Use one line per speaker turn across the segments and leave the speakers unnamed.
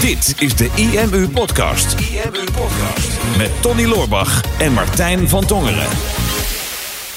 Dit is de IMU Podcast. IMU Podcast. Met Tony Loorbach en Martijn van Tongeren.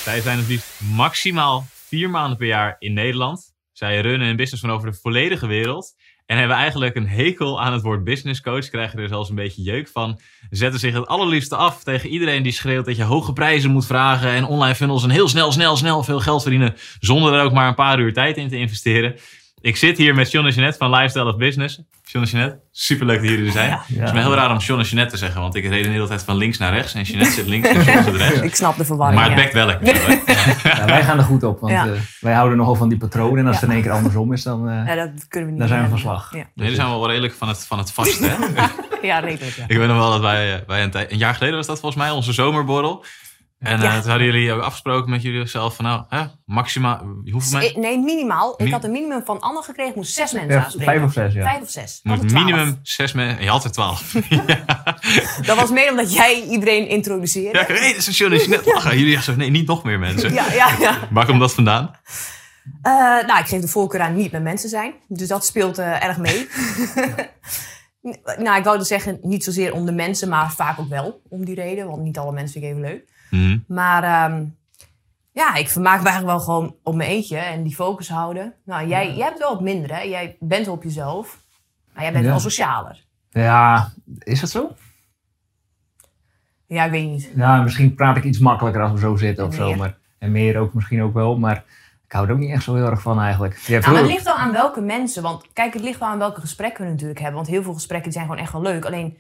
Zij zijn het liefst maximaal vier maanden per jaar in Nederland. Zij runnen een business van over de volledige wereld. En hebben eigenlijk een hekel aan het woord business coach. Krijgen er zelfs een beetje jeuk van. Zetten zich het allerliefste af tegen iedereen die schreeuwt dat je hoge prijzen moet vragen. En online funnels en heel snel, snel, snel veel geld verdienen. Zonder er ook maar een paar uur tijd in te investeren. Ik zit hier met John en Jeanette van Lifestyle of Business. John en Jeanette, superleuk dat jullie er zijn. Het is me heel raar om John en Jeanette te zeggen, want ik reed de hele tijd van links naar rechts. En Jeanette zit links en John zit rechts.
Ik snap de verwarring.
Maar het bekt wel.
Ja, wij gaan er goed op, want
Ja.
eh, wij houden nogal van die patronen. En als het in één keer andersom is, dan, eh,
Ja, dat kunnen we niet.
dan zijn we van slag.
Ja,
Jullie zijn wel redelijk van het, van het vaste, hè?
ja redelijk. Ja.
Ik weet nog wel dat wij, eh, wij een jaar geleden was dat volgens mij, onze zomerborrel. En eh,
Ja.
toen hadden jullie ook afgesproken met jullie zelf van nou, hè, maximaal, hoeveel mensen?
eh, Nee, minimaal.
Mi-
Ik had een minimum van Anne gekregen. Ik moest zes mensen
Ja,
aanspreken.
vijf of zes, ja.
Vijf of zes.
Moet minimum zes mensen. Je had er twaalf. ja.
Dat was meer omdat jij iedereen introduceerde.
Ja, hey, dat is een net lachen. Jullie echt zo, nee, niet nog meer mensen.
ja, ja. ja.
Waar komt dat vandaan?
Eh, nou, ik geef de voorkeur aan niet met mensen zijn. Dus dat speelt eh, erg mee. nou, ik wou dus zeggen, niet zozeer om de mensen, maar vaak ook wel om die reden. Want niet alle mensen vind ik even leuk.
Mhm.
Maar ehm, ja, ik vermaak me eigenlijk wel gewoon op mijn eentje en die focus houden. Nou, jij, jij hebt wel wat minder, hè? Jij bent op jezelf. Maar jij bent
Ja.
wel socialer.
Ja, is dat zo?
Ja, ik weet niet.
Ja, misschien praat ik iets makkelijker als we zo zitten of zo. Maar, en meer ook misschien ook wel. Maar ik hou er ook niet echt zo heel erg van eigenlijk. Ja,
Nou, het ligt wel aan welke mensen. Want kijk, het ligt wel aan welke gesprekken we natuurlijk hebben. Want heel veel gesprekken zijn gewoon echt wel leuk. Alleen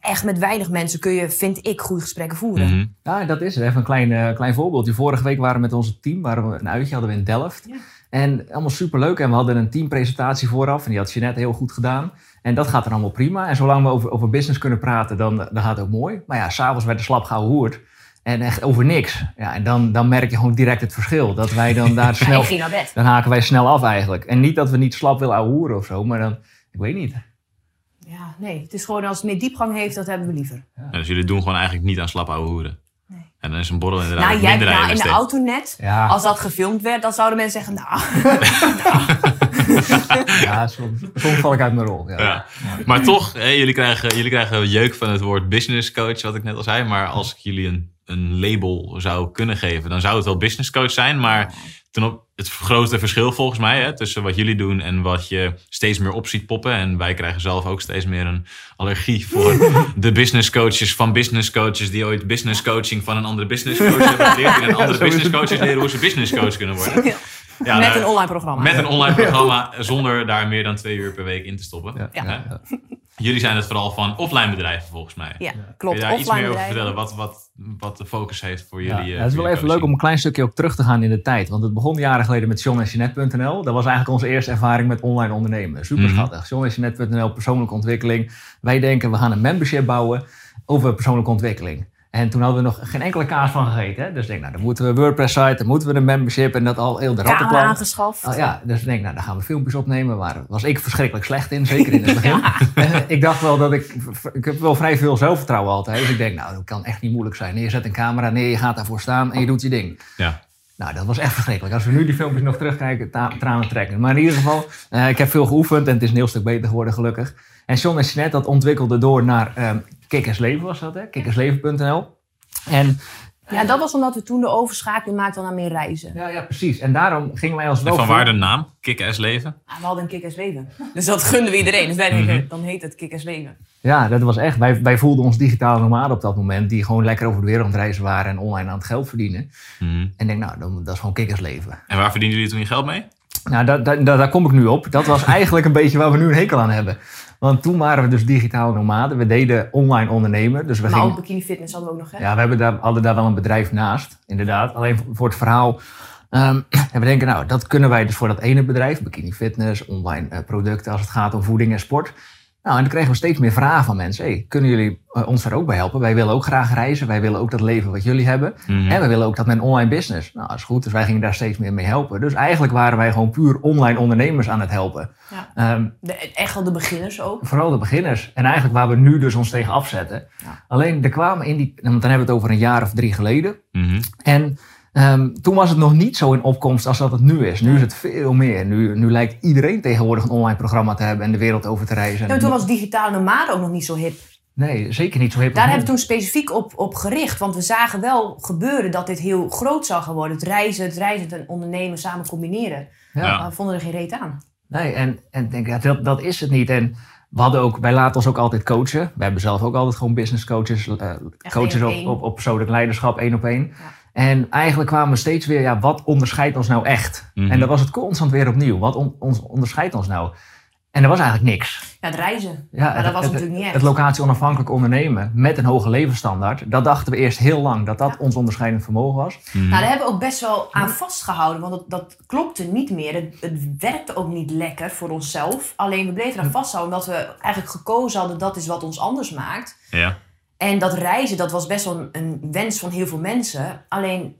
echt met weinig mensen kun je, vind ik, goede gesprekken voeren.
Mhm.
Ja, dat is het. Even een klein, eh, klein voorbeeldje. Vorige week waren we met onze team, waren we een uitje hadden we in Delft.
Ja.
En allemaal superleuk. En we hadden een teampresentatie vooraf. En die had Jeanette heel goed gedaan. En dat gaat er allemaal prima. En zolang we over, over business kunnen praten, dan, dan gaat het ook mooi. Maar ja, s'avonds werd de slap gehoord. En echt over niks. Ja, en dan, dan merk je gewoon direct het verschil. Dat wij dan daar
Ja,
snel...
ik ging naar bed.
Dan haken wij snel af eigenlijk. En niet dat we niet slap willen ouwehoeren of zo. Maar dan, ik weet niet.
Ja, nee. Het is gewoon als het meer diepgang heeft, dat hebben we liever.
Ja, dus jullie doen gewoon eigenlijk niet aan slap ouwe hoeren.
Nee.
En dan is een borrel inderdaad
Nou, jij, nou, in de auto net.
Ja,
Als dat gefilmd werd, dan zouden mensen zeggen, nou,
ja soms, soms val ik uit mijn rol. Ja.
Ja. Maar toch, hè, jullie, krijgen, jullie krijgen jeuk van het woord business coach, wat ik net al zei. Maar als ik jullie een, een label zou kunnen geven, dan zou het wel business coach zijn. Maar ten op, het grootste verschil volgens mij hè, tussen wat jullie doen en wat je steeds meer op ziet poppen. En wij krijgen zelf ook steeds meer een allergie voor de business coaches van business coaches die ooit business coaching van een andere business coach hebben geleerd. En andere business coaches leren hoe ze business coach kunnen worden. Ja,
met
daar-
een online programma.
met een online programma zonder daar meer dan twee uur per week in te stoppen.
Ja.
Ja.
Ja.
Jullie zijn het vooral van offline bedrijven volgens mij.
Ja,
Kun
klopt.
je daar iets meer over
bedrijven.
vertellen? Wat, wat, wat de focus heeft voor
Ja,
jullie? eh,
het is wel even leuk om een klein stukje ook terug te gaan in de tijd. Want het begon jaren geleden met john.nl. Dat was eigenlijk onze eerste ervaring met online ondernemen. Super schattig. John.nl, persoonlijke ontwikkeling. Wij denken, we gaan een membership bouwen over persoonlijke ontwikkeling. En toen hadden we nog geen enkele kaas van gegeten. Hè? Dus ik denk, nou, dan moeten we een WordPress-site, dan moeten we een membership en dat al heel de rattenplan.
aangeschaft.
Oh, ja, dus ik denk, nou, dan gaan we filmpjes opnemen. Waar was ik verschrikkelijk slecht in, zeker in het begin. En, eh, ik dacht wel dat ik, ik heb wel vrij veel zelfvertrouwen altijd. Dus ik denk, nou, dat kan echt niet moeilijk zijn. Nee, je zet een camera, nee, je gaat daarvoor staan en je doet je ding.
Ja.
Nou, dat was echt verschrikkelijk. Als we nu die filmpjes nog terugkijken, tranen trekken. Maar in ieder geval, eh, ik heb veel geoefend en het is een heel stuk beter geworden, gelukkig. En John en Jeanette, dat ontwikkelde door naar um, Kikkersleven was dat, hè? Kikkersleven.nl. En
Ja, dat was omdat we toen de overschakeling maakten naar meer reizen.
ja, ja, precies. En daarom gingen wij als
En
wel...
van
voor-
waar de naam? Kick-ass leven?
Ah, we hadden een leven. Dus dat gunden we iedereen. Dus wij
Mhm.
denken, dan heet het kickers leven.
Ja, dat was echt. Wij, wij voelden ons digitale nomade op dat moment. Die gewoon lekker over de wereld aan het reizen waren en online aan het geld verdienen.
Mhm.
En ik denk, nou, dan, dat is gewoon kikkersleven.
En waar verdienen jullie toen je geld mee?
Nou, daar, daar, daar daar kom ik nu op. Dat was eigenlijk een beetje waar we nu een hekel aan hebben. Want toen waren we dus digitale nomaden. We deden online ondernemen. Dus we
Maar
gingen,
ook bikini fitness hadden we ook nog, hè?
ja, we hebben daar, hadden daar wel een bedrijf naast, inderdaad. Alleen voor- het verhaal. ehm, en we denken, nou, dat kunnen wij dus voor dat ene bedrijf, bikini fitness, online eh, producten als het gaat om voeding en sport. Nou, en dan kregen we steeds meer vragen van mensen. Hey, kunnen jullie eh, ons daar ook bij helpen? Wij willen ook graag reizen. Wij willen ook dat leven wat jullie hebben.
Mhm.
En we willen ook dat met een online business. Nou, dat is goed. Dus wij gingen daar steeds meer mee helpen. Dus eigenlijk waren wij gewoon puur online ondernemers aan het helpen.
Ja.
Ehm,
De, echt wel de beginners ook.
vooral de beginners. En eigenlijk waar we nu dus ons tegen afzetten.
Ja.
Alleen er kwamen in die, want dan hebben we het over een jaar of drie geleden.
Mhm.
En Ehm, toen was het nog niet zo in opkomst als dat het nu is. Nu is het veel meer. Nu, nu lijkt iedereen tegenwoordig een online programma te hebben en de wereld over te reizen.
Ja, toen was digitale nomade ook nog niet zo hip.
Nee, zeker niet zo hip.
Daar hebben we toen specifiek op, op gericht. Want we zagen wel gebeuren dat dit heel groot zou gaan worden. Het reizen, het reizen en ondernemen samen combineren.
Ja.
We vonden er geen reet aan.
Nee, en, en denk, ja, dat, dat is het niet. En we hadden ook, wij laten ons ook altijd coachen. We hebben zelf ook altijd gewoon business coaches, eh, coaches
op
op, op persoonlijk leiderschap, één op één.
Ja.
En eigenlijk kwamen we steeds weer, ja, wat onderscheidt ons nou echt?
Mhm.
En dat was het constant weer opnieuw. Wat on- ons onderscheidt ons nou? En er was eigenlijk niks.
Ja, het reizen.
Ja,
maar dat was natuurlijk niet echt.
Het locatie onafhankelijk ondernemen met een hoge levensstandaard. Dat dachten we eerst heel lang dat dat
Ja.
ons onderscheidend vermogen was.
Mhm.
Nou, daar hebben we ook best wel aan vastgehouden, want dat, dat klopte niet meer. Het, het werkte ook niet lekker voor onszelf. Alleen we bleven eraan vasthouden omdat we eigenlijk gekozen hadden dat is wat ons anders maakt.
Ja.
En dat reizen, dat was best wel een, een wens van heel veel mensen. Alleen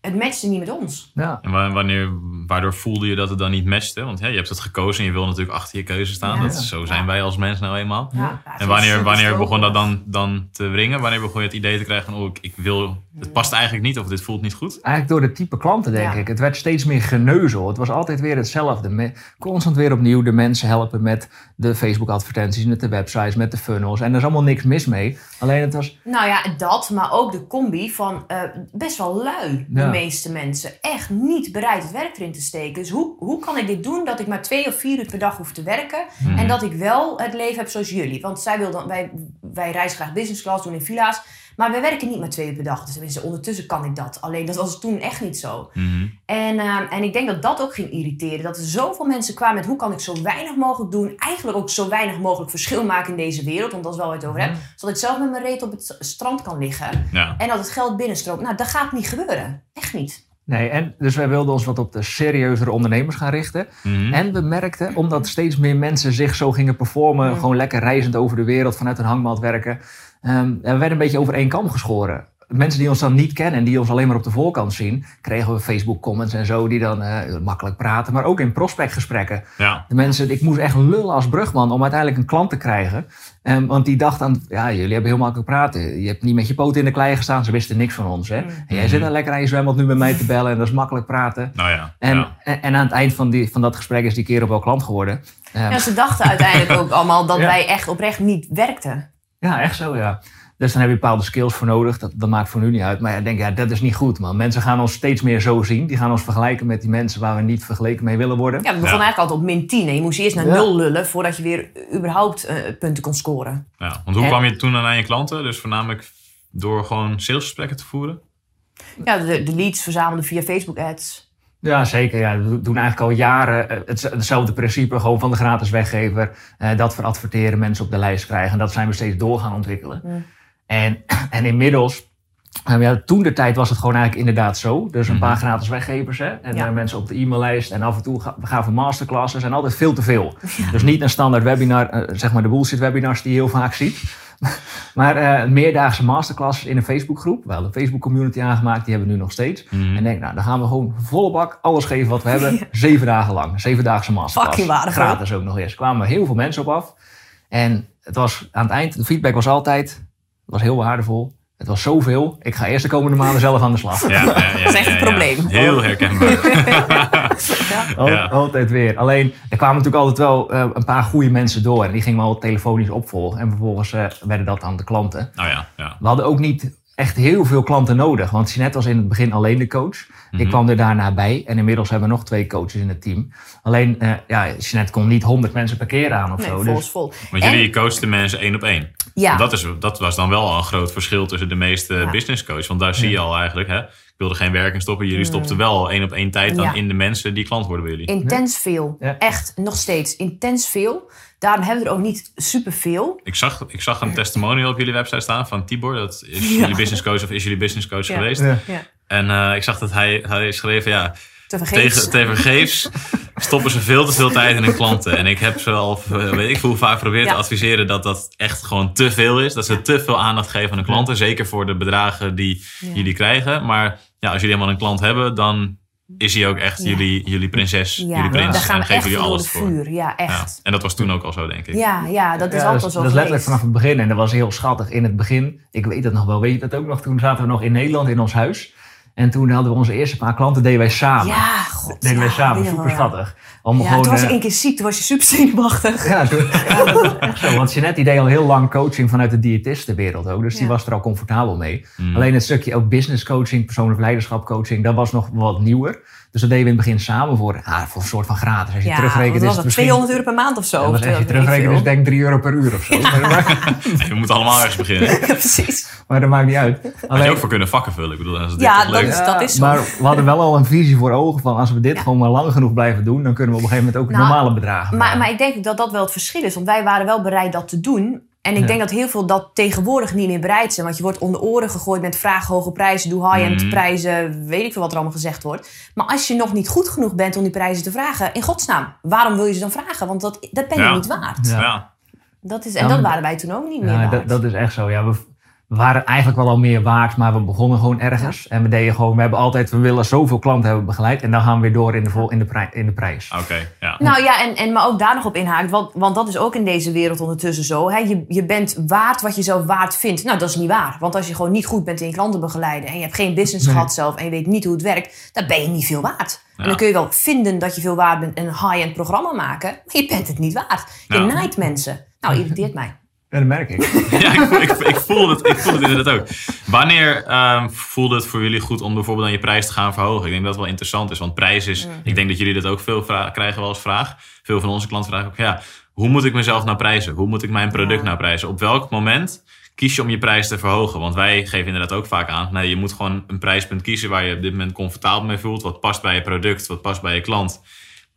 het matchte niet met ons.
Ja.
En wa- wanneer, waardoor voelde je dat het dan niet matchte? Want hè, je hebt het gekozen en je wil natuurlijk achter je keuze staan.
Ja.
Dat, zo zijn
Ja.
wij als mensen nou eenmaal.
Ja, ja,
En wanneer, wanneer begon dat dan, dan te wringen? Wanneer begon je het idee te krijgen van, oh, ik, ik wil, het past eigenlijk niet of dit voelt niet goed?
Eigenlijk door de type klanten, denk
Ja.
ik. Het werd steeds meer geneuzel. Het was altijd weer hetzelfde. Constant weer opnieuw de mensen helpen met de Facebook-advertenties, met de websites, met de funnels. En er is allemaal niks mis mee. Alleen het was...
Nou ja, dat, maar ook de combi van eh, best wel lui, de meeste mensen. Echt niet bereid het werk erin te steken. Dus hoe, hoe kan ik dit doen dat ik maar twee of vier uur per dag hoef te werken...
Mhm.
en dat ik wel het leven heb zoals jullie? Want zij wil dan, wij, wij reizen graag business class, doen in villa's... maar we werken niet maar twee uur per dag. Dus tenminste, ondertussen kan ik dat. Alleen dat was toen echt niet zo.
Mhm.
En, eh, en ik denk dat dat ook ging irriteren. Dat er zoveel mensen kwamen met hoe kan ik zo weinig mogelijk doen. Eigenlijk ook zo weinig mogelijk verschil maken in deze wereld. Want dat is wel waar het over hebt. Zodat ik zelf met mijn reet op het strand kan liggen.
Ja.
En dat het geld binnenstroomt. Nou, dat gaat niet gebeuren. Echt niet.
Nee, en dus wij wilden ons wat op de serieuzere ondernemers gaan richten.
Mhm.
En we merkten, omdat steeds meer mensen zich zo gingen performen,
Mm.
gewoon lekker reizend over de wereld, vanuit een hangmat werken, ehm, we werden een beetje over één kam geschoren. Mensen die ons dan niet kennen en die ons alleen maar op de voorkant zien, kregen we Facebook comments en zo, die dan eh, makkelijk praten, maar ook in prospectgesprekken.
ja.
De mensen, ik moest echt lullen als brugman om uiteindelijk een klant te krijgen. Ehm, want die dacht aan, ja, jullie hebben heel makkelijk praten. Je hebt niet met je poten in de klei gestaan, ze wisten niks van ons. Hè?
Mm.
En jij zit dan lekker aan je zwembad nu met mij te bellen en dat is makkelijk praten.
Nou ja.
En,
ja.
en, en aan het eind van, die, van dat gesprek is die kerel wel klant geworden. Ehm,
Ja, ze dachten uiteindelijk ook allemaal dat
Ja.
wij echt oprecht niet werkten.
Ja, echt zo, ja. Dus dan heb je bepaalde skills voor nodig. Dat, dat maakt voor nu niet uit. Maar ja, ik denk, ja, dat is niet goed, man. Mensen gaan ons steeds meer zo zien. Die gaan ons vergelijken met die mensen waar we niet vergeleken mee willen worden.
Ja, we begonnen
Ja.
eigenlijk altijd op min 10. En je moest eerst naar
Ja.
nul lullen voordat je weer überhaupt eh, punten kon scoren.
ja. Want hoe
En-
kwam je toen dan aan je klanten? Dus voornamelijk door gewoon salesgesprekken te voeren?
Ja, de, de leads verzamelden via Facebook ads.
Ja, zeker. Ja. We doen eigenlijk al jaren eh, het, hetzelfde principe. Gewoon van de gratis weggever. eh, dat voor adverteren mensen op de lijst krijgen. En dat zijn we steeds door gaan ontwikkelen.
Mm.
En, en inmiddels... eh, ja, toen de tijd was het gewoon eigenlijk inderdaad zo. Dus een
Mhm.
paar gratis weggevers. Hè? En
Ja.
eh, mensen op de e-maillijst. En af en toe ga- we gaan voor masterclasses. En altijd veel te veel. Dus niet een standaard webinar. eh, zeg maar de bullshit webinars die je heel vaak ziet. maar eh, meerdaagse masterclasses in een Facebookgroep. We hadden een Facebook community aangemaakt. Die hebben we nu nog steeds.
Mhm.
En denk, nou, dan gaan we gewoon volle bak alles geven wat we hebben. Zeven dagen lang. Zevendaagse masterclass.
Fucking waardevol.
Gratis ook nog eens. Er kwamen heel veel mensen op af. En het was aan het eind, de feedback was altijd, het was heel waardevol. Het was zoveel. Ik ga eerst de komende maanden zelf aan de slag.
Ja, ja, ja,
Dat is echt een
ja.
probleem.
Heel herkenbaar. Ja.
Altijd weer. Alleen, er kwamen natuurlijk altijd wel eh, een paar goede mensen door. En die gingen we al telefonisch opvolgen. En vervolgens eh, werden dat aan de klanten.
nou ja, ja.
We hadden ook niet echt heel veel klanten nodig. Want Jeanette was in het begin alleen de coach. Ik
Mhm.
kwam er daarna bij. En inmiddels hebben we nog twee coaches in het team. Alleen, eh ja, Jeanette kon niet 100 mensen per keer aan of
Nee,
zo. Dus,
vol.
Want
En-
jullie coachten mensen één op één.
Ja,
Dat, is, dat was dan wel een groot verschil tussen de meeste
Ja.
business coaches. Want daar zie je al eigenlijk, hè, wilde geen werk in stoppen. Jullie stopten wel één op één tijd dan
Ja.
in de mensen die klant worden bij jullie.
intens veel.
Ja.
Echt, nog steeds. Intens veel. Daarom hebben we er ook niet superveel.
Ik zag, ik zag een testimonial op jullie website staan van Tibor. Dat is
Ja.
jullie business coach of is jullie business coach
Ja.
geweest.
Ja.
Ja.
En eh, ik zag dat hij, hij schreef, ja,
Te vergeefs.
tegen, tevergeefs stoppen ze veel te veel tijd in hun klanten. En ik heb ze al, eh, weet ik veel hoe vaak geprobeerd
Ja.
te adviseren dat dat echt gewoon te veel is. Dat ze te veel aandacht geven aan de klanten. Zeker voor de bedragen die
Ja.
jullie krijgen. Maar ja, als jullie helemaal een klant hebben, dan is hij ook echt
Ja.
jullie, jullie prinses,
Ja,
jullie prins. en
we
geven jullie alles voor.
vuur. Ja,
Ja.
echt.
En dat was toen ook al zo, denk ik.
Ja, ja, dat is
Ja,
altijd
dat,
zo
dat is letterlijk vanaf het begin. En dat was heel schattig in het begin. Ik weet het nog wel. Weet je dat ook nog? Toen zaten we nog in Nederland in ons huis. En toen hadden we onze eerste paar klanten, deden wij samen.
Ja, god.
deden wij
ja,
samen,
je
super
ja.
schattig.
Ja,
gewoon,
toen was ik
eh,
één keer ziek, toen was je super zenuwachtig.
ja, toen, ja, dat is echt zo. Want Jeanette die deed al heel lang coaching vanuit de diëtistenwereld ook. Dus die
Ja.
was er al comfortabel mee.
Mm.
Alleen het stukje ook business coaching, persoonlijk leiderschap coaching, dat was nog wat nieuwer. Dus dat deden we in het begin samen voor, ah, voor een soort van gratis. Als je
Ja,
terugrekent is
was
het
dat?
misschien...
200 euro per maand of zo?
Ja, als je
200, weet ik
terugrekent is denk ik 3 euro per uur of zo.
We moeten allemaal ergens beginnen.
Precies.
maar dat maakt niet uit.
Had je
Alleen-
ook voor kunnen vakken vullen. Ik bedoel, als het
Ja, dat
leuk
is- dat is zo.
Maar we hadden wel al een visie voor ogen van als we dit
Ja.
gewoon maar lang genoeg blijven doen, dan kunnen we op een gegeven moment ook
Nou,
normale bedragen.
Maar, maar ik denk dat dat wel het verschil is. Want wij waren wel bereid dat te doen. En ik
Ja.
denk dat heel veel dat tegenwoordig niet meer bereid zijn. Want je wordt om de oren gegooid met vraag hoge prijzen, doe high-end
Mhm.
prijzen, weet ik veel wat er allemaal gezegd wordt. Maar als je nog niet goed genoeg bent om die prijzen te vragen, in godsnaam, waarom wil je ze dan vragen? Want dat, dat ben je
Ja.
niet waard.
Ja.
Ja.
Dat is, en
Ja,
dat waren wij toen ook niet meer
dat, dat is echt zo. Ja, we waren eigenlijk wel al meer waard, maar we begonnen gewoon ergens. En we deden gewoon, we hebben altijd, we willen zoveel klanten hebben begeleid. En dan gaan we weer door in de, vol, in de, prij- in de prijs.
Oké, ja.
Nou ja, en, en maar ook daar nog op inhaakt, want, want dat is ook in deze wereld ondertussen zo. Hè? Je, je bent waard wat je zelf waard vindt. Nou, dat is niet waar. Want als je gewoon niet goed bent in je klanten begeleiden en je hebt geen business
Nee.
gehad zelf en je weet niet hoe het werkt, dan ben je niet veel waard.
Ja.
En dan kun je wel vinden dat je veel waard bent en een high-end programma maken, maar je bent het niet waard. Je
Ja.
naait mensen. Nou, irriteert mij.
Ja, dat merk ik.
Ja, ik, ik, ik, voel het, ik voel het inderdaad ook. Wanneer ehm, voelde het voor jullie goed om bijvoorbeeld aan je prijs te gaan verhogen? Ik denk dat het wel interessant is, want prijs is... Ik denk dat jullie dat ook veel krijgen wel als vraag. Veel van onze klanten vragen ook, ja, hoe moet ik mezelf nou prijzen? Hoe moet ik mijn product nou prijzen? Op welk moment kies je om je prijs te verhogen? Want wij geven inderdaad ook vaak aan, nee, je moet gewoon een prijspunt kiezen waar je op dit moment comfortabel mee voelt. Wat past bij je product, wat past bij je klant.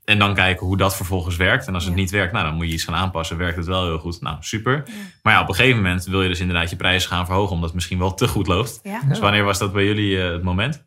En dan kijken hoe dat vervolgens werkt. En als het
Ja.
niet werkt, nou, dan moet je iets gaan aanpassen. Werkt het wel heel goed? Nou, super. Maar ja, op een gegeven moment wil je dus inderdaad je prijzen gaan verhogen. Omdat het misschien wel te goed loopt.
Ja.
Dus wanneer was dat bij jullie eh, het moment?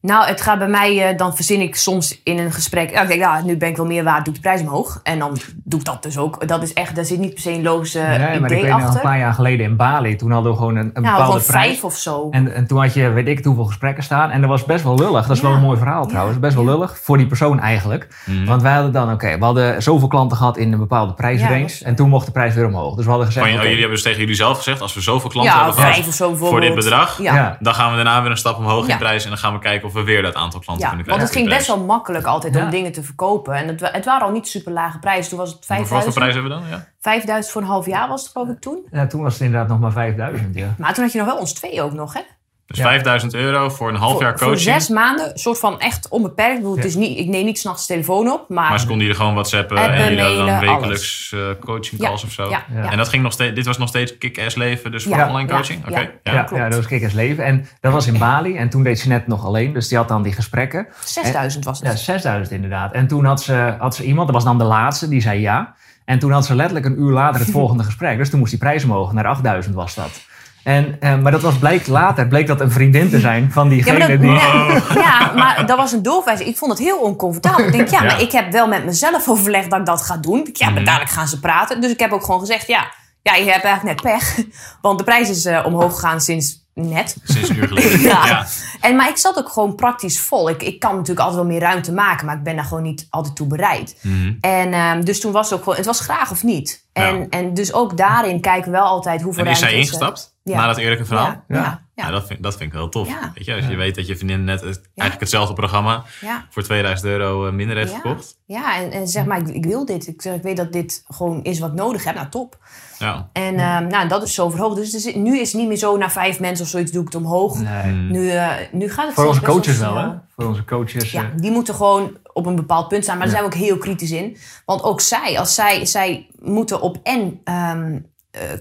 Nou, het gaat bij mij, eh, dan verzin ik soms in een gesprek. Ja, ik denk, ja, nu ben ik wel meer waard, doe ik de prijs omhoog. En dan doe ik dat dus ook. Dat is echt, daar zit niet per se een logische
nee, maar ik
idee
weet
achter.
een paar jaar geleden in Bali, toen hadden we gewoon een, een
nou,
bepaalde
gewoon
prijs.
vijf of zo.
En, en toen had je, weet ik het hoeveel gesprekken staan. En dat was best wel lullig. Dat is
Ja.
wel een mooi verhaal trouwens. Best wel lullig voor die persoon eigenlijk.
Mhm.
Want wij hadden dan, oké, we hadden zoveel klanten gehad in een bepaalde prijsrange.
Ja,
en toen mocht de prijs weer omhoog. Dus we hadden gezegd,
Van, oh,
oké,
jullie hebben dus tegen jullie zelf gezegd, als we zoveel klanten
ja,
hebben gehad
vijf of zo
voor dit bedrag, dan gaan we daarna weer een stap omhoog
Ja.
in prijs. En dan gaan we kijken of we weer dat aantal klanten
Ja,
kunnen
want
krijgen.
het ging best wel makkelijk altijd
Ja.
om dingen te verkopen. En het, het waren al niet super lage prijzen. Toen was het
prijs. Wat voor
5000.
prijs hebben we dan? Ja.
5000 voor een half jaar was het geloof ik toen.
ja, toen was het inderdaad nog maar 5000. Ja.
Maar toen had je nog wel ons twee ook nog, hè?
Dus
Ja.
5000 euro voor een half
voor,
jaar coaching.
Voor zes maanden, een soort van echt onbeperkt. Ik, bedoel, het
Ja.
is niet, ik neem niet s'nachts de telefoon op, maar...
Maar ze konden jullie gewoon whatsappen
Appen,
en jullie hadden dan wekelijks eh, coaching calls of zo.
ja,
Ja.
ja.
En dat ging nog steeds, dit was nog steeds kick-ass leven, dus voor
Ja.
online
Ja.
coaching? Oké.
Ja.
Ja.
Ja,
klopt.
ja, dat was Kikkers Leven. En dat was in Bali. En toen deed ze net nog alleen. Dus die had dan die gesprekken.
6000 was het.
Ja, 6000 inderdaad. En toen had ze, had ze iemand, dat was dan de laatste, die zei ja. En toen had ze letterlijk een uur later het volgende gesprek. Dus toen moest die prijs omhoog. Naar 8000 was dat. En, eh, maar dat was bleek later, bleek dat een vriendin te zijn van
Ja
diegene
dat,
die...
ja, ja, maar dat was een doorwijzing. Ik vond het heel oncomfortabel. Ik denk, ja,
Ja.
maar ik heb wel met mezelf overlegd dat ik dat ga doen. Ik, Ja, maar
Mhm.
dadelijk gaan ze praten. Dus ik heb ook gewoon gezegd, ja, ja je hebt eigenlijk net pech. Want de prijs is eh, omhoog gegaan sinds net.
Sinds een uur geleden.
Ja.
ja.
En, maar ik zat ook gewoon praktisch vol. Ik, ik kan natuurlijk altijd wel meer ruimte maken, maar ik ben daar gewoon niet altijd toe bereid.
Mhm.
En ehm, dus toen was het ook gewoon, het was graag of niet. En,
Ja.
en dus ook daarin kijken we wel altijd hoeveel
En is zij
ruimte er.
ingestapt
Ja.
na dat eerlijke verhaal?
Ja, ja, ja.
Ja, dat, vind, dat vind ik wel tof.
Ja.
Weet je, als je weet dat je vriendin net het, eigenlijk hetzelfde programma
ja.
voor 2000 euro eh, minder heeft
Ja.
verkocht.
Ja, en, en zeg maar, ik, ik wil dit. Ik, zeg, ik weet dat dit gewoon is wat ik nodig heb. Nou, top.
Ja.
En ehm, nou, dat is zo verhoogd. Dus is- nu is het niet meer zo, na vijf mensen of zoiets doe ik het omhoog.
Nee.
Mm.
Nu, eh, nu gaat het
Voor onze coaches wel, hè? Voor onze coaches.
Ja,
eh,
die moeten gewoon op een bepaald punt staan. Maar daar zijn we ook heel kritisch in. Want ook zij, als zij, zij moeten op en ehm, eh,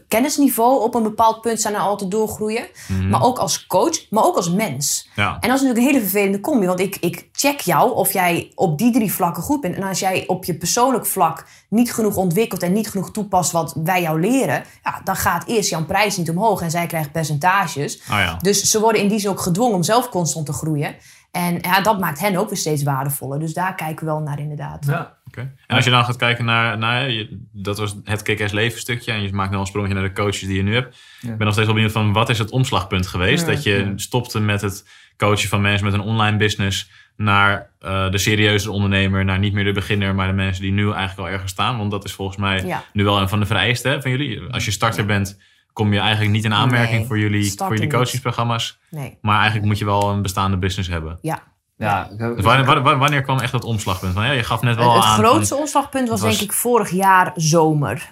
kennisniveau op een bepaald punt staan en altijd doorgroeien.
Mhm.
Maar ook als coach, maar ook als mens.
ja.
En dat is natuurlijk een hele vervelende combi. Want ik, ik check jou of jij op die drie vlakken goed bent. En als jij op je persoonlijk vlak niet genoeg ontwikkelt en niet genoeg toepast wat wij jou leren. Ja, dan gaat eerst jouw prijs niet omhoog en zij krijgt percentages.
Oh ja.
Dus ze worden in die zin ook gedwongen om zelf constant te groeien. En ja, dat maakt hen ook weer steeds waardevoller. Dus daar kijken we wel naar inderdaad.
ja.
Oké. En als je dan gaat kijken naar, naar je- dat was het kick-ass leven stukje. En je maakt nu al een sprongje naar de coaches die je nu hebt.
Ja.
Ik ben nog steeds wel benieuwd van wat is het omslagpunt geweest?
Ja.
Dat je
Ja.
stopte met het coachen van mensen met een online business. Naar eh, de serieuze ondernemer. Naar niet meer de beginner, maar de mensen die nu eigenlijk al ergens staan. Want dat is volgens mij
Ja.
nu wel een van de vereisten hè, van jullie. Als je starter bent, kom je eigenlijk niet in aanmerking
Nee,
voor jullie, voor jullie coachingsprogramma's.
Nee.
Maar eigenlijk moet je wel een bestaande business hebben.
Ja.
Ja,
Dus wanneer, kwam echt dat omslagpunt? Van, ja, je gaf net wel
Het, het
aan.
grootste
van-
omslagpunt was,
het was-
denk ik vorig jaar zomer.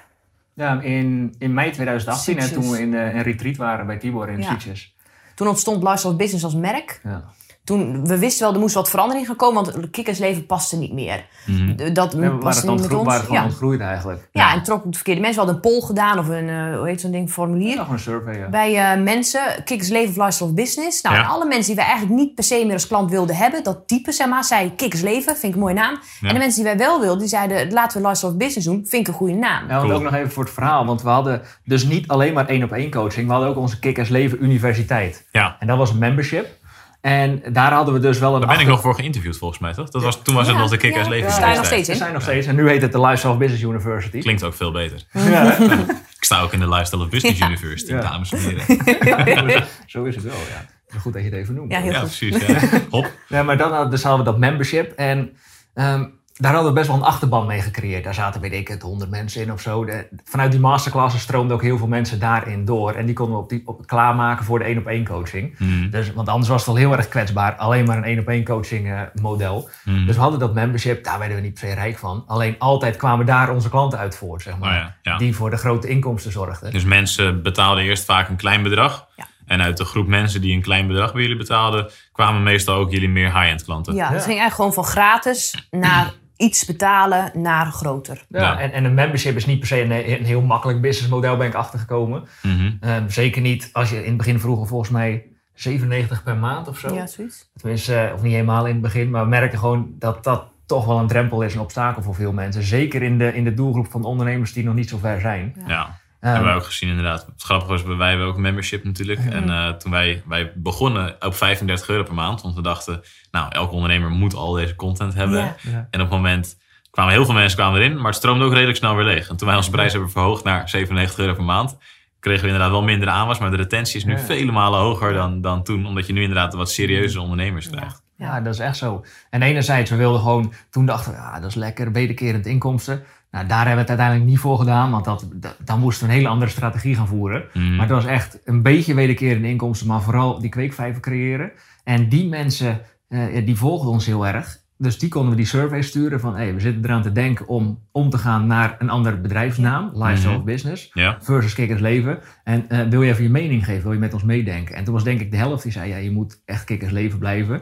ja, in, in mei 2018, hè, toen we in eh, een retreat waren bij Tibor in
Ja.
Sitges.
Toen ontstond Lifestyle Business als merk.
Ja.
Toen, we wisten wel, er moest wat verandering gaan komen, want kikkersleven paste niet meer.
Mhm.
Dat
Ja,
paste
het
niet met ons.
waren gewoon
Ja.
ontgroeid eigenlijk.
ja, en trok het verkeerde mensen. We hadden een poll gedaan of een, eh, hoe heet zo'n ding, formulier.
Ja, een survey, ja.
Bij eh, mensen, kikkersleven of lifestyle of business. Nou,
Ja.
en alle mensen die wij eigenlijk niet per se meer als klant wilden hebben, dat type zeg maar, zei kikkersleven, vind ik een mooie naam.
Ja.
En de mensen die wij wel wilden, die zeiden laten we lifestyle of business doen, vind ik een goede naam.
Ja, want
Cool.
ook nog even voor het verhaal. Want we hadden dus niet alleen maar één op één coaching. We hadden ook onze Kickers Leven Universiteit.
Ja,
En dat was een membership. En daar hadden we dus wel een...
daar ben ik nog voor geïnterviewd volgens mij, toch? Dat was, toen was het
Ja,
nog de Kick-Ass
ja,
Leven
sta je nog steeds in.
Zijn nog steeds. En nu heet het de Lifestyle of Business University.
Klinkt ook veel beter.
Ja?
Ik sta ook in de Lifestyle of Business University,
Ja.
dames en heren.
Zo is het wel, ja. Goed dat je het even noemt.
Ja, heel
Ja,
goed.
precies. Ja. Hop.
Ja, maar dan hadden, dus hadden we dat membership. En ehm, daar hadden we best wel een achterban mee gecreëerd. Daar zaten, weet ik het, 100 mensen in of zo. De- vanuit die masterclasses stroomden ook heel veel mensen daarin door. En die konden we op die, op, klaarmaken voor de één op één coaching.
Mhm.
Dus, want anders was het al heel erg kwetsbaar. Alleen maar een één op één coaching eh, model.
Mhm.
Dus we hadden dat membership. Daar werden we niet per se rijk van. Alleen altijd kwamen daar onze klanten uit voort, zeg maar.
Oh ja, ja.
Die voor de grote inkomsten zorgden.
Dus mensen betaalden eerst vaak een klein bedrag.
Ja.
En uit de groep mensen die een klein bedrag bij jullie betaalden, kwamen meestal ook jullie meer high-end klanten.
Ja,
Ja.
het ging eigenlijk gewoon van gratis naar iets betalen naar groter.
Ja,
Ja.
En, en een membership is niet per se een, een heel makkelijk businessmodel, ben ik achtergekomen.
Mhm.
Ehm, zeker niet als je in het begin vroeger volgens mij 97 per maand of zo.
Ja, zoiets.
Tenminste, eh, of niet helemaal in het begin, maar we merken gewoon dat dat toch wel een drempel is, een obstakel voor veel mensen. Zeker in de, in de doelgroep van ondernemers die nog niet zo ver zijn.
Ja, hebben wij ook gezien inderdaad. Het grappige was, wij hebben ook een membership natuurlijk. En eh, toen wij, wij begonnen op 35 euro per maand, want we dachten, nou, elke ondernemer moet al deze content hebben.
Ja.
Ja.
En op het moment kwamen heel veel mensen kwamen erin, maar het stroomde ook redelijk snel weer leeg. En toen wij onze prijs hebben verhoogd naar 97 euro per maand, kregen we inderdaad wel minder aanwas, maar de retentie is nu
Ja.
vele malen hoger dan, dan toen, omdat je nu inderdaad wat serieuze ondernemers krijgt.
Ja, dat is echt zo. En enerzijds, we wilden gewoon, toen dachten we, ja, dat is lekker, wederkerend inkomsten. Nou, daar hebben we het uiteindelijk niet voor gedaan, want dat, dat- dan moesten we een hele andere strategie gaan voeren.
Mhm.
Maar het was echt een beetje wederkerende inkomsten, maar vooral die kweekvijver creëren. En die mensen, eh, die volgden ons heel erg. Dus die konden we die survey sturen van, hey, we zitten eraan te denken om om te gaan naar een andere bedrijfsnaam, Lifestyle
Mhm.
of Business,
Ja,
versus Kikkers Leven. En eh, wil je even je mening geven, wil je met ons meedenken? En toen was denk ik de helft die zei, ja, je moet echt Kikkers Leven blijven.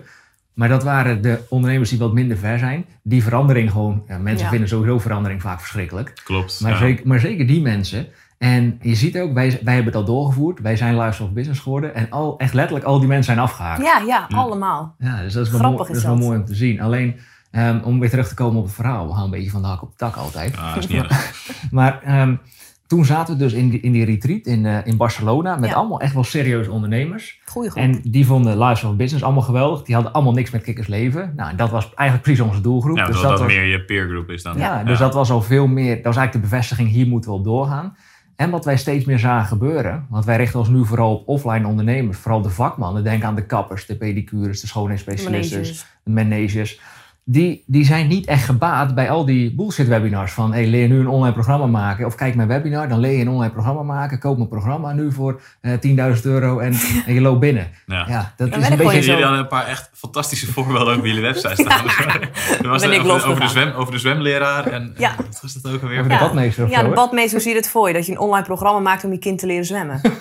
Maar dat waren de ondernemers die wat minder ver zijn. Die verandering gewoon, ja, mensen
Ja.
vinden sowieso verandering vaak verschrikkelijk.
klopt.
Maar,
ja.
zeker, maar zeker die mensen. En je ziet ook, wij, wij hebben het al doorgevoerd. Wij zijn Lifestyle of Business geworden. En al, echt letterlijk al die mensen zijn afgehaakt.
Ja, ja, allemaal.
Ja, dus dat is wel,
Grappig
mooi,
is
dat is wel
dat.
mooi om te zien. Alleen, ehm, om weer terug te komen op het verhaal. We gaan een beetje van de hak op de tak altijd.
Ah, is niet erg.
Maar ehm, toen zaten we dus in die, in die retreat in, eh, in Barcelona. Met
Ja.
allemaal echt wel serieuze ondernemers.
Goeie groep.
En die vonden Lifestyle of Business allemaal geweldig. Die hadden allemaal niks met kikkers leven. Nou, en dat was eigenlijk precies onze doelgroep.
Ja,
dus
dat, dat
was,
meer je peergroep is dan.
ja, dus dat was al veel meer. Dat was eigenlijk de bevestiging, hier moeten we op doorgaan. En wat wij steeds meer zagen gebeuren, want wij richten ons nu vooral op offline ondernemers, vooral de vakmannen. Denk aan de kappers, de pedicures, de schoonheidsspecialisten,
Managers.
de managers. Die, die zijn niet echt gebaat bij al die bullshit webinars van hey, leer nu een online programma maken. Of kijk mijn webinar, dan leer je een online programma maken. Koop mijn programma nu voor eh 10.000 euro en, en je loopt binnen.
Ja.
Ja, dat
Dan
is een
ik
beetje
Jullie hadden een paar echt fantastische voorbeelden ook op jullie website staan. Er was
Ben
er
ik
over, over, de zwem, over de zwemleraar en
Ja.
wat was dat ook alweer?
over de badmeester of
Ja,
zo.
de badmeester, hoe zie je het voor je? Dat je een online programma maakt om je kind te leren zwemmen.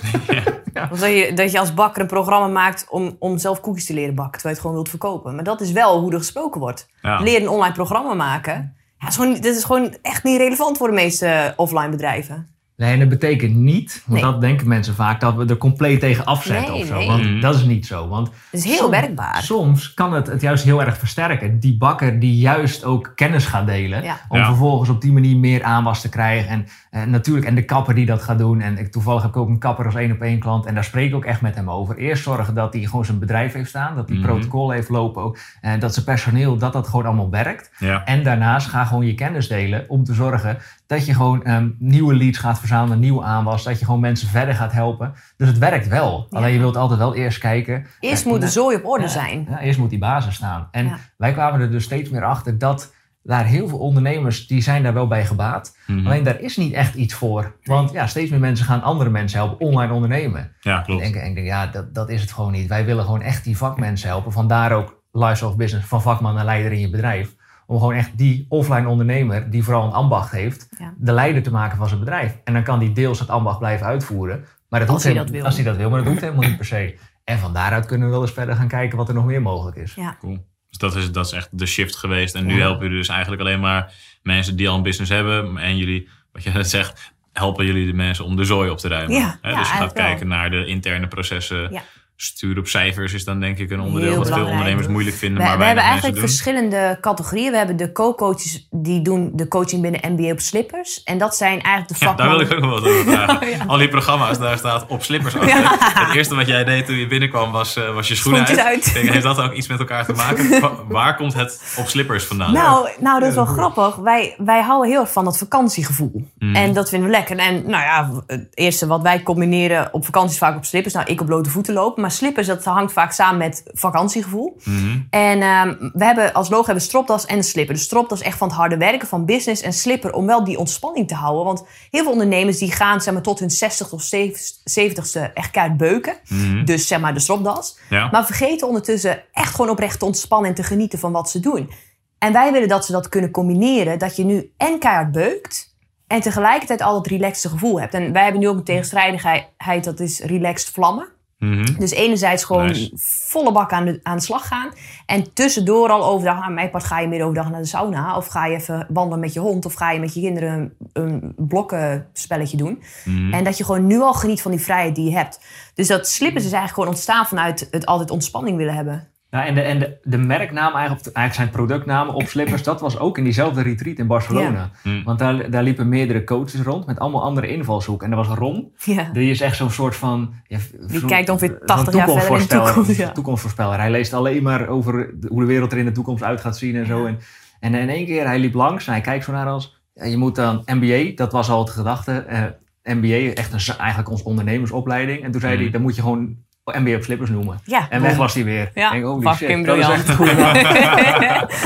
Of dat je, dat je als bakker een programma maakt om, om zelf koekjes te leren bakken, terwijl je het gewoon wilt verkopen. Maar dat is wel hoe er gesproken wordt.
Ja.
Leer een online programma maken. Ja, is gewoon, dit is gewoon echt niet relevant voor de meeste offline bedrijven.
Nee, en dat betekent niet, want
Nee.
dat denken mensen vaak, dat we er compleet tegen afzetten
Nee,
of zo.
nee.
Want
Mhm.
dat is niet zo. Want
Het is heel
soms-
werkbaar.
Soms kan het het juist heel erg versterken. Die bakker die juist ook kennis gaat delen.
Ja.
Om
Ja.
vervolgens op die manier meer aanwas te krijgen. En eh, natuurlijk, en de kapper die dat gaat doen. En ik, toevallig heb ik ook een kapper als één op één klant. En daar spreek ik ook echt met hem over. Eerst zorgen dat hij gewoon zijn bedrijf heeft staan. Dat hij
Mhm.
protocol heeft lopen. Ook, en dat zijn personeel, dat dat gewoon allemaal werkt.
Ja.
En daarnaast ga gewoon je kennis delen om te zorgen dat je gewoon ehm, nieuwe leads gaat verzamelen, nieuwe aanwas, dat je gewoon mensen verder gaat helpen. Dus het werkt wel.
Ja.
Alleen je wilt altijd wel eerst kijken.
Eerst moet de zooi op orde
ja,
zijn.
ja, eerst moet die basis staan. En
Ja.
wij kwamen er dus steeds meer achter dat daar heel veel ondernemers die zijn daar wel bij gebaat.
Mhm.
Alleen daar is niet echt iets voor. Want ja, steeds meer mensen gaan andere mensen helpen online ondernemen.
Ja,
Ik
klopt.
denk, ik denk ja, dat, dat is het gewoon niet. Wij willen gewoon echt die vakmensen helpen. Vandaar ook Lifestyle of Business van vakman naar leider in je bedrijf. Om gewoon echt die offline ondernemer, die vooral een ambacht heeft,
Ja.
de leider te maken van zijn bedrijf. En dan kan die deels het ambacht blijven uitvoeren. Maar dat
Als hij
helemaal-
dat wil.
Als hij dat wil, maar dat hoeft helemaal niet per se. En van daaruit kunnen we wel eens verder gaan kijken wat er nog meer mogelijk is.
Ja.
Cool. Dus dat is, dat is echt de shift geweest. En nu
Ja.
helpen jullie dus eigenlijk alleen maar mensen die al een business hebben. En jullie, wat je net zegt, helpen jullie de mensen om de zooi op te ruimen.
Ja,
dus je gaat
wel.
kijken naar de interne processen.
Ja.
Stuur op cijfers is dan denk ik een onderdeel
Heel
wat veel ondernemers moeilijk vinden.
We,
maar
we hebben eigenlijk
doen.
verschillende categorieën. We hebben de co-coaches die doen de coaching binnen MBA op slippers. En dat zijn eigenlijk de
Ja, daar wil
vakmannen.
ik ook nog wat over vragen.
Oh, ja.
Al die programma's, daar staat op slippers achter.
Ja.
Het eerste wat jij deed toen je binnenkwam was, eh, was je schoenen uit. denk, heeft dat ook iets met elkaar te maken? Wa- Waar komt het op slippers vandaan?
Nou, nou, dat is wel grappig. Wij, wij houden heel erg van dat vakantiegevoel.
Mhm.
En dat vinden we lekker. En nou ja, het eerste wat wij combineren op vakanties vaak op slippers. Nou, ik op blote voeten lopen. Maar slippers, dat hangt vaak samen met vakantiegevoel.
Mhm.
En ehm, we hebben als logo hebben stropdas en slipper. De stropdas is echt van het harde werken, van business. En slipper om wel die ontspanning te houden. Want heel veel ondernemers die gaan zeg maar, tot hun 60 of 70ste echt keihard beuken.
Mhm.
Dus zeg maar de stropdas.
Ja.
Maar vergeten ondertussen echt gewoon oprecht te ontspannen en te genieten van wat ze doen. En wij willen dat ze dat kunnen combineren. Dat je nu en keihard beukt en tegelijkertijd al dat relaxte gevoel hebt. En wij hebben nu ook een tegenstrijdigheid, dat is relaxed vlammen.
Mhm.
Dus enerzijds gewoon
Nice.
volle bak aan de, aan de slag gaan. En tussendoor al overdag, aan mijn part ga je midden overdag naar de sauna. Of ga je even wandelen met je hond. Of ga je met je kinderen een, een blokkenspelletje doen.
Mhm.
En dat je gewoon nu al geniet van die vrijheid die je hebt. Dus dat slippers is eigenlijk gewoon ontstaan vanuit het altijd ontspanning willen hebben.
Ja, en de, en de, de merknaam, eigenlijk, eigenlijk zijn productnamen op slippers, dat was ook in diezelfde retreat in Barcelona.
Mm.
Want daar, daar liepen meerdere coaches rond met allemaal andere invalshoeken. En er was Ron,
Ja.
die is echt zo'n soort van... Ja, zo'n-
kijkt ongeveer
zo'n
80 jaar verder in de toekomst, ja.
Toekomstvoorspeller. Hij leest alleen maar over de- hoe de wereld er in de toekomst uit gaat zien en zo. En, en in één keer, hij liep langs en hij kijkt zo naar ons. Ja, je moet dan MBA, dat was al het gedachte. eh, MBA, echt een, eigenlijk onze ondernemersopleiding. En toen zei
Mm.
hij, dan moet je gewoon MBA op slippers noemen.
Ja,
En weg was hij weer.
Ja,
denk, holy
fucking
shit, dat is
briljant.
echt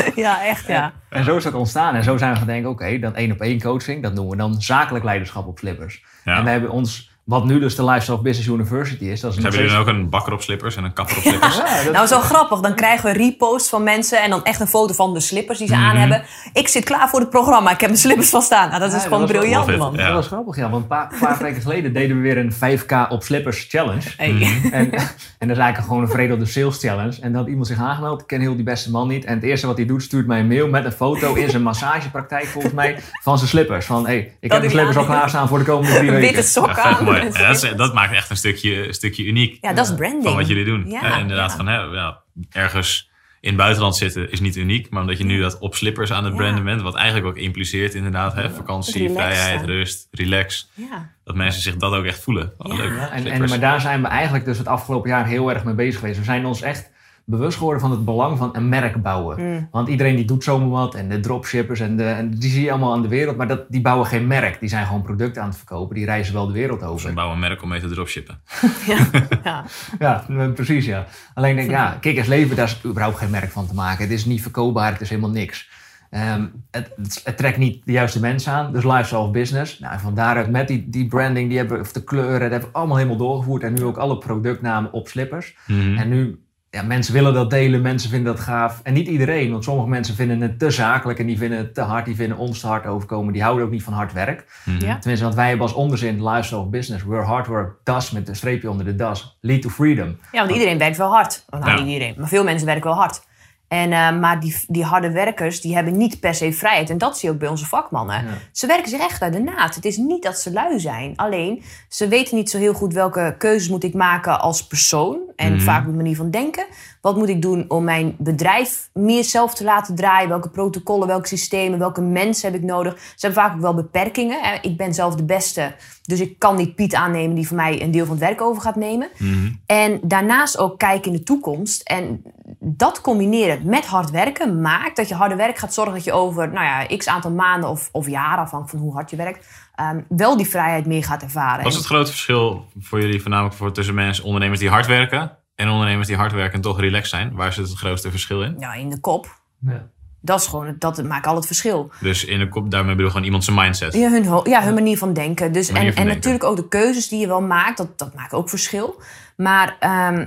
goed.
ja, echt ja.
En zo is dat ontstaan. En zo zijn we gaan denken, oké, dan één op één coaching, dat noemen we dan zakelijk leiderschap op slippers.
Ja.
En we hebben ons, wat nu dus de Lifestyle Business University is, dat is
Dus
nog
hebben jullie
steeds-
dan ook een bakker op slippers en een kapper op slippers?
Ja, dat-
Nou, zo grappig. Dan krijgen we reposts van mensen en dan echt een foto van de slippers die ze
Mhm.
aan hebben. Ik zit klaar voor het programma. Ik heb mijn slippers van staan. Nou, dat is
dat
gewoon briljant, man.
Ja.
Dat was grappig, ja. Want een paar, paar weken geleden deden we weer een 5K op slippers challenge.
Hey.
Mhm.
En, en dat is eigenlijk gewoon een veredelde sales challenge. En dan had iemand zich aangemeld. Ik ken heel die beste man niet. En het eerste wat hij doet, stuurt mij een mail met een foto in zijn massagepraktijk volgens mij van zijn slippers. Van, hey, ik heb mijn slippers al
aan-
klaarstaan voor de komende drie
Witte
weken.
sokken
Ja, vet
aan.
Mooi. Ja, dat, is- dat maakt echt een stukje, een stukje uniek
Ja, dat is branding.
van wat jullie doen.
Ja,
Ja, inderdaad,
ja.
van hè, ja, ergens in het buitenland zitten is niet uniek. Maar omdat je nu dat op slippers aan het
Ja.
branden bent, wat eigenlijk ook impliceert inderdaad, hè, vakantie, vrijheid, rust, relax.
Ja.
Dat mensen zich dat ook echt voelen. Oh,
Ja.
leuk.
En, en, maar daar zijn we eigenlijk dus het afgelopen jaar heel erg mee bezig geweest. We zijn ons echt bewust geworden van het belang van een merk bouwen.
Mm.
Want iedereen die doet zomaar wat en de dropshippers en, de, en die zie je allemaal aan de wereld. Maar dat, die bouwen geen merk. Die zijn gewoon producten aan het verkopen. Die reizen wel de wereld
Ze
over.
bouwen een merk om mee te dropshippen.
Ja. ja.
Ja, eh, precies ja. Alleen denk ik, ja, Kikkers Leven, daar is überhaupt geen merk van te maken. Het is niet verkoopbaar, het is helemaal niks. Ehm, het, het, het trekt niet de juiste mensen aan, dus lifestyle of business. Nou, en van daaruit met die, die branding, die hebben, of de kleuren, dat hebben we allemaal helemaal doorgevoerd. En nu ook alle productnamen op slippers.
Mhm.
En nu, ja, mensen willen dat delen, mensen vinden dat gaaf. En niet iedereen, want sommige mensen vinden het te zakelijk en die vinden het te hard, die vinden ons te hard overkomen. Die houden ook niet van hard werk.
Mhm.
Ja.
Tenminste, want wij hebben als onderzin lifestyle of business, where hard work does met een streepje onder de das, lead to freedom.
Ja, want iedereen werkt wel hard. Nou,
Ja.
niet iedereen, maar veel mensen werken wel hard. En, eh, maar die, die harde werkers, die hebben niet per se vrijheid. En dat zie je ook bij onze vakmannen.
Ja.
Ze werken zich echt uit de naad. Het is niet dat ze lui zijn. Alleen, ze weten niet zo heel goed welke keuzes moet ik maken als persoon. En
Mhm.
vaak op de manier van denken. Wat moet ik doen om mijn bedrijf meer zelf te laten draaien? Welke protocollen, welke systemen, welke mensen heb ik nodig? Ze hebben vaak ook wel beperkingen. hè. Ik ben zelf de beste, dus ik kan niet Piet aannemen die voor mij een deel van het werk over gaat nemen.
Mhm.
En daarnaast ook kijken in de toekomst. En dat combineren met hard werken maakt dat je harde werk gaat zorgen dat je over nou ja, x aantal maanden of, of jaren, afhankelijk van hoe hard je werkt, ehm, wel die vrijheid meer gaat ervaren.
Wat is het grote verschil voor jullie, voornamelijk voor, tussen mensen, ondernemers die hard werken en ondernemers die hard werken en toch relaxed zijn? Waar zit het grootste verschil in?
Ja, in de kop.
Ja.
Dat is gewoon, het- dat maakt al het verschil.
Dus in de kop, daarmee bedoel je gewoon iemand zijn mindset.
Ja, hun, ja, hun manier van denken. Dus,
Manier
en
van
en
denken.
natuurlijk ook de keuzes die je wel maakt, dat, dat maakt ook verschil. Maar ehm,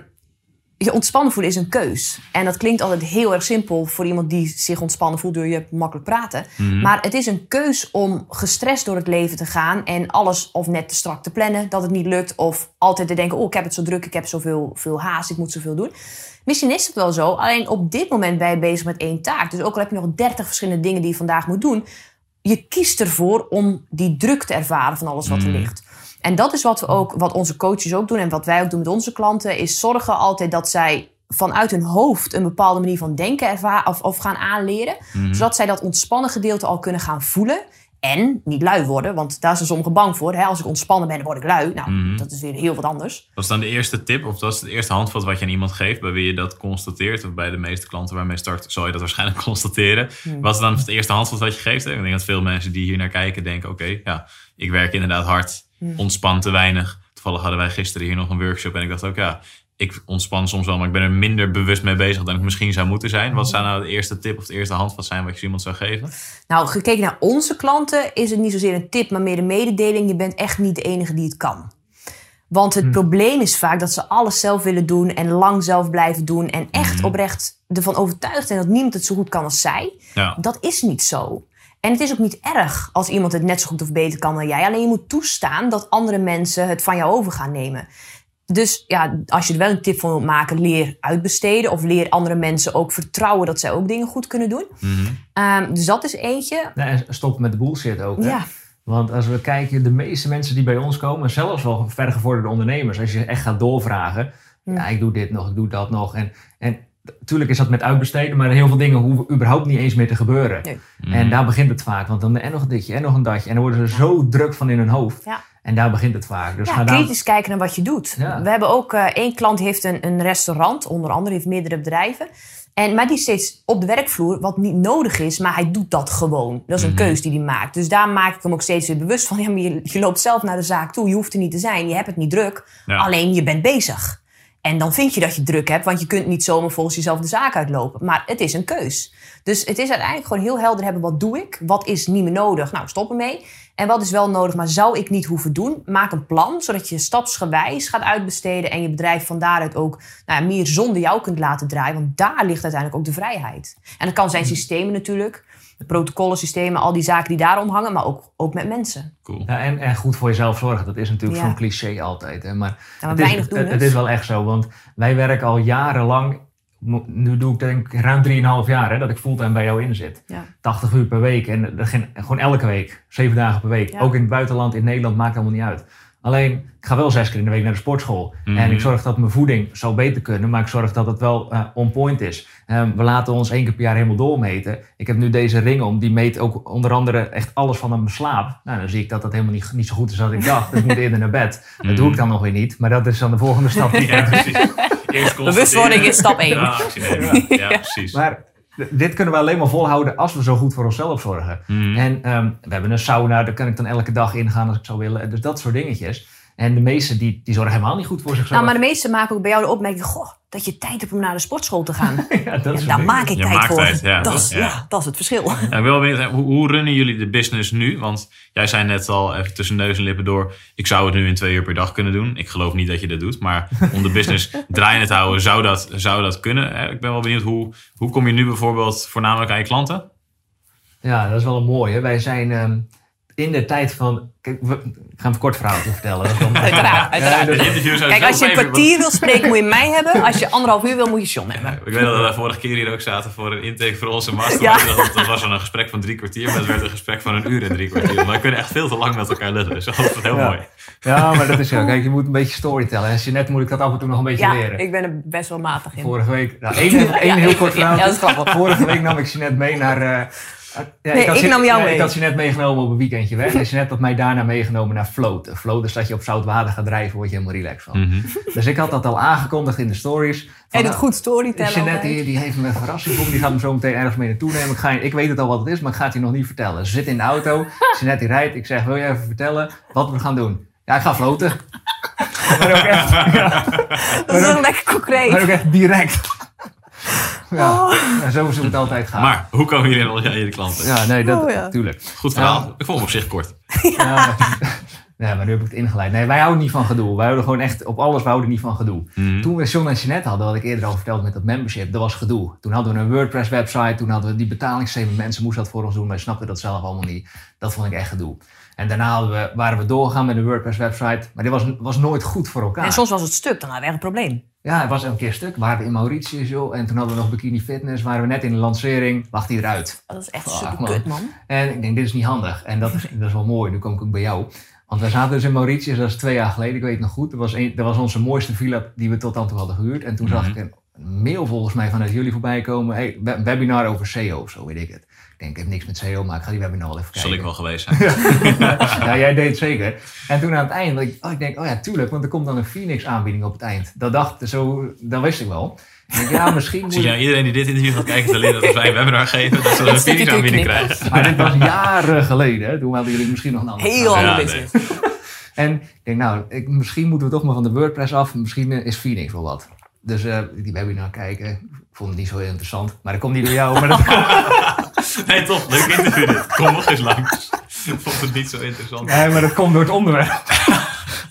je ontspannen voelen is een keus. En dat klinkt altijd heel erg simpel voor iemand die zich ontspannen voelt door je makkelijk praten.
Mhm.
Maar het is een keus om gestrest door het leven te gaan en alles of net te strak te plannen, dat het niet lukt. Of altijd te denken, oh ik heb het zo druk, ik heb zoveel veel haast, ik moet zoveel doen. Misschien is het wel zo, alleen op dit moment ben je bezig met één taak. Dus ook al heb je nog 30 verschillende dingen die je vandaag moet doen, je kiest ervoor om die druk te ervaren van alles wat er
Mhm.
ligt. En dat is wat we ook, wat onze coaches ook doen en wat wij ook doen met onze klanten, is zorgen altijd dat zij vanuit hun hoofd een bepaalde manier van denken ervaren of, of gaan aanleren.
Mhm.
Zodat zij dat ontspannen gedeelte al kunnen gaan voelen. En niet lui worden, want daar zijn sommigen bang voor. Hè? Als ik ontspannen ben, word ik lui. Nou,
Mhm.
dat is weer heel wat anders.
Dat is dan de eerste tip, of dat is het eerste handvat wat je aan iemand geeft, bij wie je dat constateert, of bij de meeste klanten waarmee je start, zal je dat waarschijnlijk constateren.
Hmm.
Wat is dan het eerste handvat wat je geeft? hè? Ik denk dat veel mensen die hier naar kijken denken, oké, ja, ik werk inderdaad hard. Ontspan te weinig. Toevallig hadden wij gisteren hier nog een workshop en ik dacht ook, ja, ik ontspan soms wel, maar ik ben er minder bewust mee bezig dan ik misschien zou moeten zijn. Wat zou nou de eerste tip of de eerste handvat zijn wat je iemand zou geven?
Nou, gekeken naar onze klanten is het niet zozeer een tip, maar meer een mededeling. Je bent echt niet de enige die het kan. Want het probleem is vaak dat ze alles zelf willen doen en lang zelf blijven doen. En echt oprecht ervan overtuigd zijn dat niemand het zo goed kan als zij.
Ja,
Dat is niet zo. En het is ook niet erg als iemand het net zo goed of beter kan dan jij. Alleen je moet toestaan dat andere mensen het van jou over gaan nemen. Dus ja, als je er wel een tip van wilt maken, leer uitbesteden. Of leer andere mensen ook vertrouwen dat zij ook dingen goed kunnen doen.
Mhm.
Ehm, dus dat is eentje.
Nee, en stop met de bullshit ook. Hè?
Ja,
Want als we kijken, de meeste mensen die bij ons komen, zelfs wel vergevorderde ondernemers, als je echt gaat doorvragen, ja, ik doe dit nog, ik doe dat nog. En, en natuurlijk is dat met uitbesteden, maar heel veel dingen hoeven überhaupt niet eens meer te gebeuren.
Nee.
Mhm.
En daar begint het vaak, want dan en nog een ditje en nog een datje. En dan worden ze zo druk van in hun hoofd.
Ja.
En daar begint het vaak. Dus
ja
daar-
kritisch kijken naar wat je doet.
Ja.
We hebben ook eh, één klant die heeft een, een restaurant, onder andere, heeft meerdere bedrijven. En, maar die is steeds op de werkvloer, wat niet nodig is, maar hij doet dat gewoon. Dat is een
Mhm.
keus die hij maakt. Dus daar maak ik hem ook steeds weer bewust van. Ja, maar je, je loopt zelf naar de zaak toe, je hoeft er niet te zijn, je hebt het niet druk.
Ja.
Alleen je bent bezig. En dan vind je dat je druk hebt, want je kunt niet zomaar volgens jezelf de zaak uitlopen. Maar het is een keus. Dus het is uiteindelijk gewoon heel helder hebben, wat doe ik? Wat is niet meer nodig? Nou, stop ermee. En wat is wel nodig, maar zou ik niet hoeven doen? Maak een plan, zodat je stapsgewijs gaat uitbesteden... en je bedrijf van daaruit ook nou ja, meer zonder jou kunt laten draaien. Want daar ligt uiteindelijk ook de vrijheid. En dat kan zijn systemen natuurlijk. De protocollen, systemen, al die zaken die daarom hangen. Maar ook, ook met mensen.
Cool.
Ja, en, en goed voor jezelf zorgen, dat is natuurlijk
Ja.
zo'n cliché altijd. Hè? Maar,
Ja, maar
het, is,
weinig doen
het,
dus.
het is wel echt zo, want wij werken al jarenlang, nu doe ik denk ik ruim 3,5 jaar hè, dat ik fulltime bij jou in zit.
Ja.
80 uur per week en dat ging gewoon elke week, 7 dagen per week.
Ja.
Ook in het buitenland, in Nederland, maakt allemaal niet uit. Alleen, ik ga wel zes keer in de week naar de sportschool.
Mhm.
En ik zorg dat mijn voeding zou beter kunnen, maar ik zorg dat het wel eh, on point is. Ehm, we laten ons één keer per jaar helemaal doormeten. Ik heb nu deze ring om, die meet ook onder andere echt alles van mijn slaap. Nou, dan zie ik dat dat helemaal niet, niet zo goed is als ik dacht. Dus ik moet eerder naar bed. Dat doe ik dan nog weer niet, maar dat is dan de volgende stap. Die ik
Ja, precies.
Bewustwording is stap één.
Ja, precies.
Maar dit kunnen we alleen maar volhouden als we zo goed voor onszelf zorgen.
Mhm.
En ehm, we hebben een sauna, daar kan ik dan elke dag ingaan als ik zou willen. Dus dat soort dingetjes. En de meesten die, die zorgen helemaal niet goed voor zichzelf.
Nou, maar de meesten maken ook bij jou de opmerking... Goh, dat je tijd hebt om naar de sportschool te gaan.
ja, dat
Ja,
soort
daar maak ik
Je
tijd
maakt
voor.
tijd, ja.
dat, is,
Ja.
ja. dat is het verschil.
Ja, ik ben wel benieuwd, hè, hoe, hoe runnen jullie de business nu? Want jij zei net al even tussen neus en lippen door... ik zou het nu in twee uur per dag kunnen doen. Ik geloof niet dat je dat doet. Maar om de business draaiende te houden, zou dat, zou dat kunnen? Hè? Ik ben wel benieuwd, hoe, hoe kom je nu bijvoorbeeld voornamelijk aan je klanten?
Ja, dat is wel een mooie. Wij zijn ehm, in de tijd van... Kijk, we, ik ga een kort verhaaltje vertellen.
Uiteraard, uiteraard.
Ja,
De
dus-
Kijk, als je een kwartier wil spreken, moet je mij hebben. Als je anderhalf uur wil, moet je John hebben.
Ik weet dat we vorige keer hier ook zaten voor een intake voor onze master.
Ja.
Dat, dat was dan een gesprek van drie kwartier, maar het werd een gesprek van een uur en drie kwartier. Maar we kunnen echt veel te lang met elkaar lullen. Dus dat is heel
Ja.
mooi.
ja, maar dat is zo. Kijk, je moet een beetje storytellen. En Jeanette moet ik dat af en toe nog een beetje
Ja,
leren.
ik ben er best wel matig in.
Vorige week... Nou, één, één
Ja,
heel kort
ja,
verhaal.
ja, dat is grappig.
Vorige week nam ik Jeanette mee naar... eh, ja,
Nee,
had
ik nam jou
ja,
mee.
Ik had Jeanette meegenomen op een weekendje weg. En Jeanette had mij daarna meegenomen naar Floten. Floten is dat je op zout water gaat drijven, word je helemaal relaxed van.
Mhm.
Dus ik had dat al aangekondigd in de stories. Van,
En het goed storytellen.
Jeanette
altijd.
die, die heeft me een verrassing voor. Die gaat me zo meteen ergens mee naartoe nemen. Ik, ga, ik weet het al wat het is, maar ik ga het je nog niet vertellen. Ze zit in de auto. Jeanette die rijdt. Ik zeg, wil je even vertellen wat we gaan doen? Ja, ik ga floten. maar ook echt, ja,
Dat is wel lekker
maar
concreet.
ook echt direct. Ja, ja, zo is het altijd gaan.
Maar hoe komen jullie dan aan jullie klanten?
ja, nee, dat
Oh, ja.
natuurlijk.
Goed verhaal. Ik vond hem op zich kort.
Ja, ja, maar nu heb ik het ingeleid. Nee, wij houden niet van gedoe. Wij houden gewoon echt op alles, we houden niet van gedoe.
Mhm.
Toen we John en Jeanette hadden, wat ik eerder al verteld met dat membership, dat was gedoe. Toen hadden we een WordPress website, toen hadden we die betalingssystemen, mensen moesten dat voor ons doen, wij snapten dat zelf allemaal niet. Dat vond ik echt gedoe. En daarna hadden we, waren we doorgegaan met de WordPress website, maar die was, was nooit goed voor elkaar.
En soms was het stuk, dan hadden we echt een probleem.
Ja, het was een keer stuk. Waren we in Mauritius, joh. En toen hadden we nog Bikini Fitness. Waren we net in de lancering. Lag die eruit.
Dat is echt
Fuck,
super
man.
kut, man.
En ik denk, dit is niet handig. En dat is, dat is wel mooi. Nu kom ik ook bij jou. Want we zaten dus in Mauritius. Dat is twee jaar geleden. Ik weet het nog goed. Dat was, een, dat was onze mooiste villa die we tot dan toe hadden gehuurd. En toen zag ik een mail volgens mij vanuit jullie voorbij komen. Hey, we- webinar over SEO of zo, weet ik het. Ik denk, ik heb niks met SEO, maar ik ga die webinar wel even kijken.
Zal ik wel geweest zijn.
ja, jij deed het zeker. En toen aan het eind, ik, oh, ik denk, oh ja, tuurlijk, want er komt dan een Phoenix aanbieding op het eind. Dat dacht zo, dat wist ik wel. Denk, ja, misschien moet
jij iedereen die dit interview gaat kijken te leren dat wij een webinar geven, dat ze een finish aanbieding krijgen.
Maar dit was jaren geleden. hè. Toen hadden jullie misschien nog een ander
Heel
verhaal.
ander
Ja,
business.
En ik denk, nou, ik, misschien moeten we toch maar van de WordPress af. Misschien eh, is Phoenix wel wat. Dus eh, die webinar kijken. Ik vond het niet zo heel interessant. Maar dat komt niet door jou. Maar dat,
Nee, toch? Leuk interview dit. Kom nog eens langs. Ik vond het niet zo interessant.
nee, maar dat komt door het onderwerp.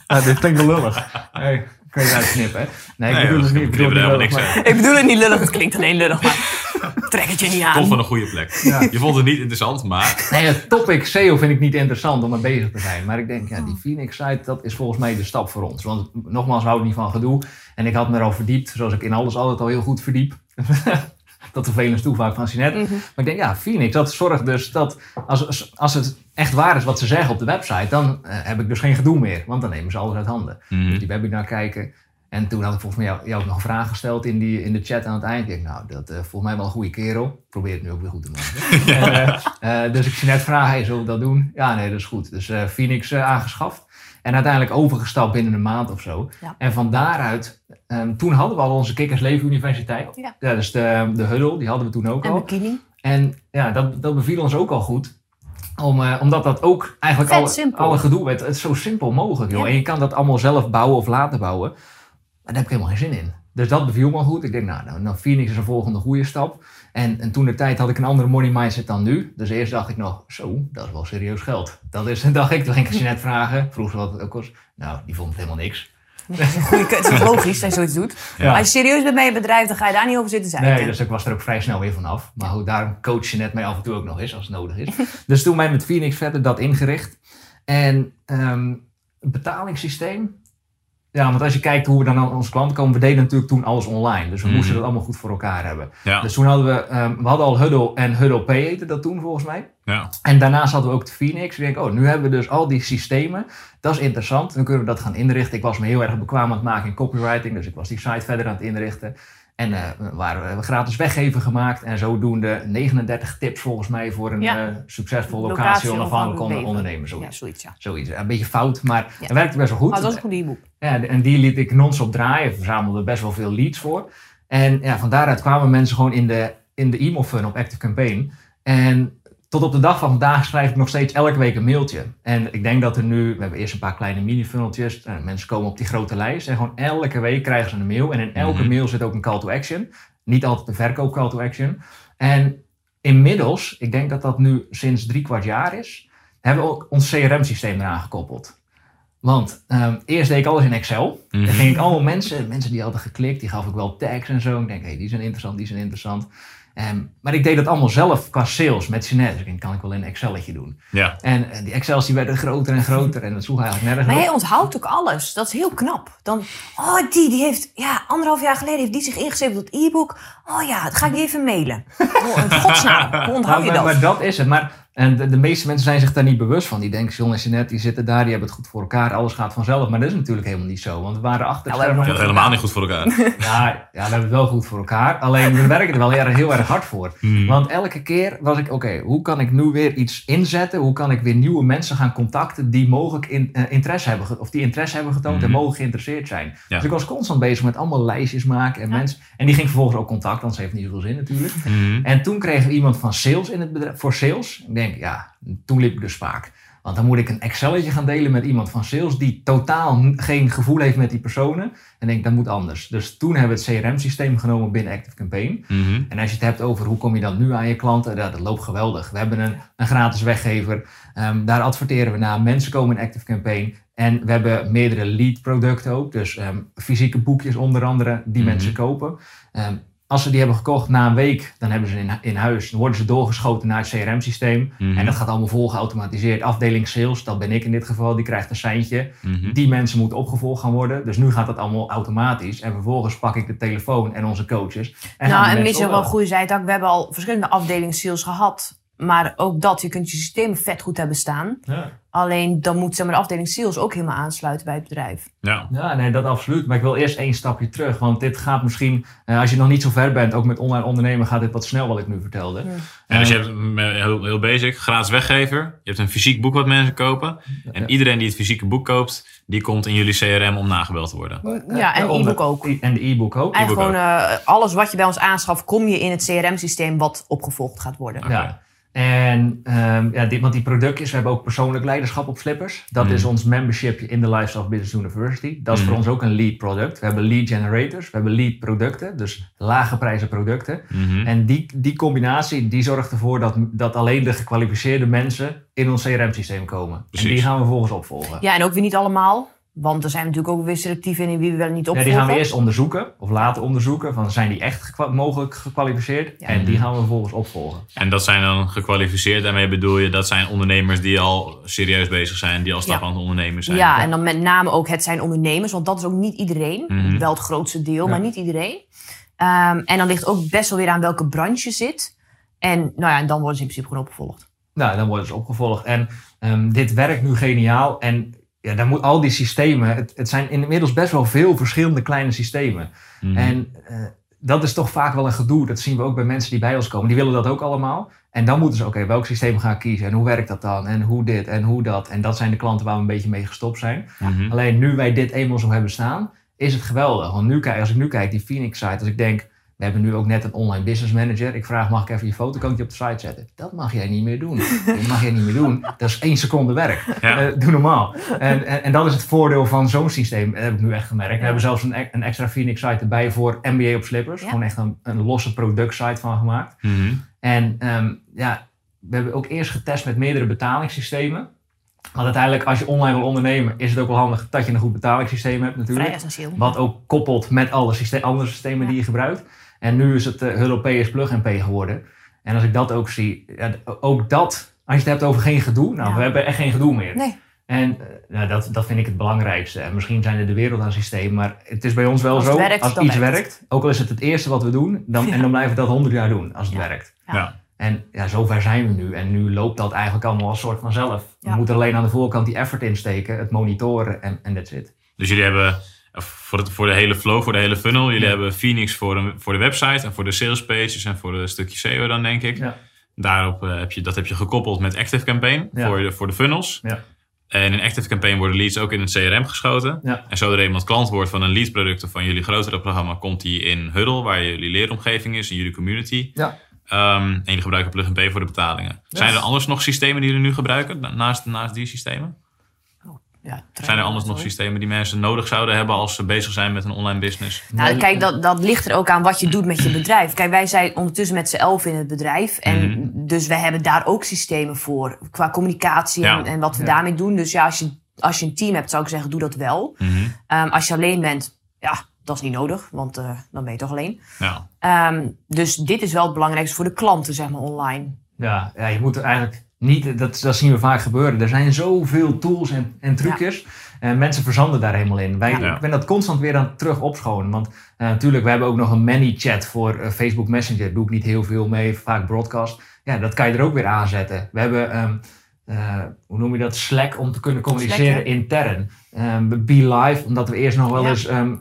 ja, dit klinkt wel lullig. Nee, kan je eruit knippen, hè? Nee, ik
Nee,
bedoel het niet.
ik
Ik bedoel het
niks
lullig.
Ik bedoel het niet lullig, het klinkt alleen lullig, maar trek het je niet aan.
Kom van een goede plek.
Ja.
Je vond het niet interessant, maar
Nee, het topic SEO vind ik niet interessant om mee bezig te zijn. Maar ik denk, ja, die Phoenix site, dat is volgens mij de stap voor ons. Want nogmaals, hou ik niet van gedoe. En ik had me er al verdiept, zoals ik in alles altijd al heel goed verdiep. Dat vervelend toe vaak van Jeanette.
Mhm.
Maar ik denk, ja, Phoenix, dat zorgt dus dat als, als het echt waar is wat ze zeggen op de website, dan eh, heb ik dus geen gedoe meer. Want dan nemen ze alles uit handen.
Mhm.
Dus die webinar kijken. En toen had ik volgens mij jou, jou ook nog een vraag gesteld in, die, in de chat aan het eind. Ik denk, nou, dat eh volgens mij wel een goede kerel. Ik probeer het nu ook weer goed te maken. En, eh, dus ik zie net vragen, hey, zullen we dat doen? Ja, nee, dat is goed. Dus eh, Phoenix aangeschaft. En uiteindelijk overgestapt binnen een maand of zo.
Ja.
En van daaruit, ehm, toen hadden we al onze Kikkers Leven Universiteit.
Ja.
dus de, de huddle, die hadden we toen ook
En
al.
bikini.
En ja, dat, dat beviel ons ook al goed. Om, eh, omdat dat ook eigenlijk alle, alle gedoe werd. Het is zo simpel mogelijk, joh.
Ja.
En je kan dat allemaal zelf bouwen of laten bouwen. Maar daar heb ik helemaal geen zin in. Dus dat beviel me goed. Ik denk, nou, nou, nou Phoenix is een volgende goede stap. En, en toen de tijd had ik een andere money mindset dan nu. Dus eerst dacht ik nog, zo, dat is wel serieus geld. Dat is, dacht ik, toen ging ik ze net vragen. Vroeg ze wat het ook was. Nou, die vond het helemaal niks.
Dat is een goede kut. Het is logisch dat je zoiets doet.
Ja.
Als je serieus bent met je bedrijf, dan ga je daar niet over zitten zeiken.
Nee, dus ik was er ook vrij snel weer vanaf. Maar goed, daarom coach je net mij af en toe ook nog eens als het nodig is. dus toen mij met Phoenix verder dat ingericht. En het betalingssysteem. Ja, want als je kijkt hoe we dan aan onze klanten komen, we deden natuurlijk toen alles online. Dus we
Mhm.
moesten dat allemaal goed voor elkaar hebben.
Ja.
Dus toen hadden we, ehm, we hadden al Huddle en Huddle Pay heette dat toen volgens mij.
ja.
En daarnaast hadden we ook de Phoenix. Ik denk, oh, nu hebben we dus al die systemen. Dat is interessant. Dan kunnen we dat gaan inrichten. Ik was me heel erg bekwaam aan het maken in copywriting. Dus ik was die site verder aan het inrichten. En eh, we waren we gratis weggeven gemaakt. En zodoende 39 tips volgens mij voor een
Ja.
eh, succesvol
Locatie
locatie onafhankelijk onder-
onafhankelijk
ondernemer.
Ja,
Zoiets.
zoiets, ja.
zoiets. Een beetje fout, maar het werkte best wel goed.
Maar het was een goed e-book.
Ja, en die liet ik non-stop draaien. Verzamelde best wel veel leads voor. En ja, van daaruit kwamen mensen gewoon in de, in de e-mail funnel op Active Campaign. En tot op de dag van vandaag schrijf ik nog steeds elke week een mailtje. En ik denk dat er nu, we hebben eerst een paar kleine mini-funneltjes. Nou, mensen komen op die grote lijst. En gewoon elke week krijgen ze een mail. En in elke
Mhm.
mail zit ook een call to action. Niet altijd een verkoop call to action. En inmiddels, ik denk dat dat nu sinds drie kwart jaar is, hebben we ook ons CRM-systeem eraan gekoppeld. Want ehm, eerst deed ik alles in Excel.
Mhm.
Dan ging ik allemaal mensen, mensen die hadden geklikt, die gaf ik wel tags en zo. Ik denk, hé, die zijn interessant, die zijn interessant. Ehm, maar ik deed dat allemaal zelf qua sales met Jeanette. Dus ik denk, kan ik wel in een Excelletje doen.
Ja.
En, en die Excels die werden groter en groter en dat sloeg eigenlijk nergens
Maar
op.
jij onthoudt ook alles. Dat is heel knap. Dan, oh, die, die heeft, ja, anderhalf jaar geleden heeft die zich ingeschreven tot het e-book. Oh ja, dat ga ik even mailen. Oh, in godsnaam, hoe onthoud je
maar, maar,
dat?
maar dat is het. Maar en de, de meeste mensen zijn zich daar niet bewust van. Die denken, John en Jeanette, die zitten daar, die hebben het goed voor elkaar. Alles gaat vanzelf. Maar dat is natuurlijk helemaal niet zo. Want we waren achter het
we
Ja,
nog-
helemaal niet goed voor elkaar.
Ja, ja, we hebben het wel goed voor elkaar. Alleen we werken er wel heel, erg- heel erg hard voor.
Mhm.
Want elke keer was ik, oké, hoe kan ik nu weer iets inzetten? Hoe kan ik weer nieuwe mensen gaan contacten die mogelijk in, eh, interesse hebben, of die interesse hebben getoond en
Mhm.
mogelijk geïnteresseerd zijn.
Ja.
Dus ik was constant bezig met allemaal lijstjes maken en
Ja.
mensen. En die ging vervolgens ook contact, anders heeft het niet zoveel zin natuurlijk.
Mhm.
En toen kregen we iemand van sales in het bedrijf, voor sales. Ik denk, ja, toen liep ik dus vaak. Want dan moet ik een Excelletje gaan delen met iemand van sales die totaal geen gevoel heeft met die personen. En denk, dat moet anders. Dus toen hebben we het CRM-systeem genomen binnen Active Campaign.
Mhm.
En als je het hebt over hoe kom je dan nu aan je klanten, dat loopt geweldig. We hebben een, een gratis weggever, Ehm, daar adverteren we naar. Mensen komen in Active Campaign. En we hebben meerdere lead producten ook. Dus ehm, fysieke boekjes onder andere die
Mhm.
mensen kopen. Ehm, als ze die hebben gekocht na een week, dan hebben ze in, in huis. Dan worden ze doorgeschoten naar het CRM-systeem.
Mhm.
En dat gaat allemaal vol geautomatiseerd. Afdeling sales, dat ben ik in dit geval, die krijgt een seintje.
Mhm.
Die mensen moeten opgevolgd gaan worden. Dus nu gaat dat allemaal automatisch. En vervolgens pak ik de telefoon en onze coaches. En
nou, en misschien wel een
opbellen.
goede zijtak. We hebben al verschillende afdelingen sales gehad. Maar ook dat, je kunt je systemen vet goed hebben staan.
Ja.
Alleen dan moet zeg maar, de afdeling sales ook helemaal aansluiten bij het bedrijf.
Ja.
Ja, nee, dat absoluut. Maar ik wil eerst één stapje terug. Want dit gaat misschien, eh, als je nog niet zo ver bent, ook met online ondernemen, gaat dit wat snel wat ik nu vertelde.
Ja.
En dus je
Eh,
hebt heel, heel basic, gratis weggever. Je hebt een fysiek boek wat mensen kopen. En
Ja.
iedereen die het fysieke boek koopt, die komt in jullie CRM om nagebeld te worden.
Ja, en
onder-
e-book ook.
En de e-book ook.
E-book
gewoon eh, alles wat je bij ons aanschaft, kom je in het CRM-systeem wat opgevolgd gaat worden.
Ja. En ehm, ja, dit, want die productjes, we hebben ook persoonlijk leiderschap op Flippers. Dat
Mm.
is ons membershipje in de Lifestyle Business University. Dat is
Mm.
voor ons ook een lead product. We hebben lead generators, we hebben lead producten, dus lage prijzen producten.
Mhm.
En die, die combinatie die zorgt ervoor dat, dat alleen de gekwalificeerde mensen in ons CRM-systeem komen.
Precies.
En die gaan we vervolgens opvolgen.
Ja, en ook weer niet allemaal. Want er zijn natuurlijk ook weer selectief in wie we wel niet
Ja,
opvolgen.
die gaan we eerst onderzoeken, of laten onderzoeken, van zijn die echt gekwa- mogelijk gekwalificeerd?
Ja.
En die gaan we vervolgens opvolgen.
En dat zijn dan gekwalificeerd. Daarmee bedoel je, dat zijn ondernemers die al serieus bezig zijn. Die al stappen
Ja.
aan het ondernemen zijn.
Ja, en dan met name ook het zijn ondernemers, want dat is ook niet iedereen.
Mhm.
Wel het grootste deel,
Ja.
maar niet iedereen. Ehm, en dan ligt ook best wel weer aan welke branche je zit. En, nou ja, en dan worden ze in principe gewoon opgevolgd.
Nou, dan worden ze opgevolgd. En ehm, dit werkt nu geniaal. En ja, dan moet al die systemen, het, het zijn inmiddels best wel veel verschillende kleine systemen.
Mhm.
En eh, dat is toch vaak wel een gedoe. Dat zien we ook bij mensen die bij ons komen. Die willen dat ook allemaal. En dan moeten ze, oké, welk systeem ga ik kiezen? En hoe werkt dat dan? En hoe dit en hoe dat? En dat zijn de klanten waar we een beetje mee gestopt zijn.
Mhm.
Alleen nu wij dit eenmaal zo hebben staan, is het geweldig. Want nu, kijk- als ik nu kijk, die Phoenix site, als ik denk, we hebben nu ook net een online business manager. Ik vraag, mag ik even je foto, kan ik die op de site zetten? Dat mag jij niet meer doen. Dat mag jij niet meer doen. Dat is één seconde werk.
Ja.
Eh, doe normaal. En, en, en dat is het voordeel van zo'n systeem, dat heb ik nu echt gemerkt. We hebben zelfs een, e- een extra Phoenix site erbij voor MBA op slippers.
Ja.
Gewoon echt een, een losse productsite van gemaakt.
Mhm.
En ehm, ja, we hebben ook eerst getest met meerdere betalingssystemen. Want uiteindelijk, als je online wil ondernemen, is het ook wel handig dat je een goed betalingssysteem hebt natuurlijk.
Vrij essentieel.
Wat ook koppelt met alle andere systemen die je gebruikt. En nu is het uh, Europees Plug and Pay geworden. En als ik dat ook zie, ja, ook dat, als je het hebt over geen gedoe, nou,
Ja.
we hebben echt geen gedoe meer.
Nee.
En eh, nou, dat, dat vind ik het belangrijkste. En misschien zijn er de wereld aan systeem, maar het is bij ons wel
Als
zo.
werkt,
als iets
werkt
werkt, ook al is het het eerste wat we doen, dan,
Ja.
en dan blijven we dat honderd jaar doen als het
Ja.
werkt.
Ja.
En ja, zover zijn we nu. En nu loopt dat eigenlijk allemaal als soort vanzelf. We moeten alleen aan de voorkant die effort insteken, het monitoren en, en that's it.
Dus jullie hebben voor, het, voor de hele flow, voor de hele funnel. Jullie
Ja.
hebben Phoenix voor de, voor de website en voor de sales pages en voor een stukje SEO dan denk ik.
Ja.
Daarop eh, heb je, dat heb je gekoppeld met Active Campaign
Ja.
voor, de, voor de funnels.
Ja.
En in Active Campaign worden leads ook in het CRM geschoten. En zodra iemand klant wordt van een lead product of van jullie grotere programma, komt die in Huddle, waar jullie leeromgeving is, in jullie community.
Ja.
Ehm, en jullie gebruiken Plug and Pay voor de betalingen. Zijn er anders nog systemen die jullie nu gebruiken, na- naast, naast die systemen?
Ja,
Zijn er anders nog systemen die mensen nodig zouden hebben als ze bezig zijn met een online business?
Nou,
Nee,
kijk, dat, dat ligt er ook aan wat je doet met je bedrijf. Kijk, wij zijn ondertussen met z'n elf in het bedrijf. En
Mhm.
dus wij hebben daar ook systemen voor. Qua communicatie en,
Ja.
en wat we
Ja.
daarmee doen. Dus ja, als je, als je een team hebt, zou ik zeggen, doe dat wel.
Mhm.
Ehm, als je alleen bent, ja, dat is niet nodig. Want eh, dan ben je toch alleen.
Ja.
Ehm, dus dit is wel het belangrijkste voor de klanten, zeg maar, online.
Ja, ja, je moet er eigenlijk niet, dat, dat zien we vaak gebeuren. Er zijn zoveel tools en, en trucjes. En mensen verzanden daar helemaal in. Wij,
Ja.
Ik ben dat constant weer aan het terug opschonen. Want eh, natuurlijk, we hebben ook nog een ManyChat voor eh, Facebook Messenger. Doe ik niet heel veel mee, vaak broadcast. Ja, dat kan je er ook weer aanzetten. We hebben, ehm, eh, hoe noem je dat, Slack om te kunnen communiceren
Slack,
intern. Ehm, Be Live, omdat we eerst nog wel
Ja.
eens ehm,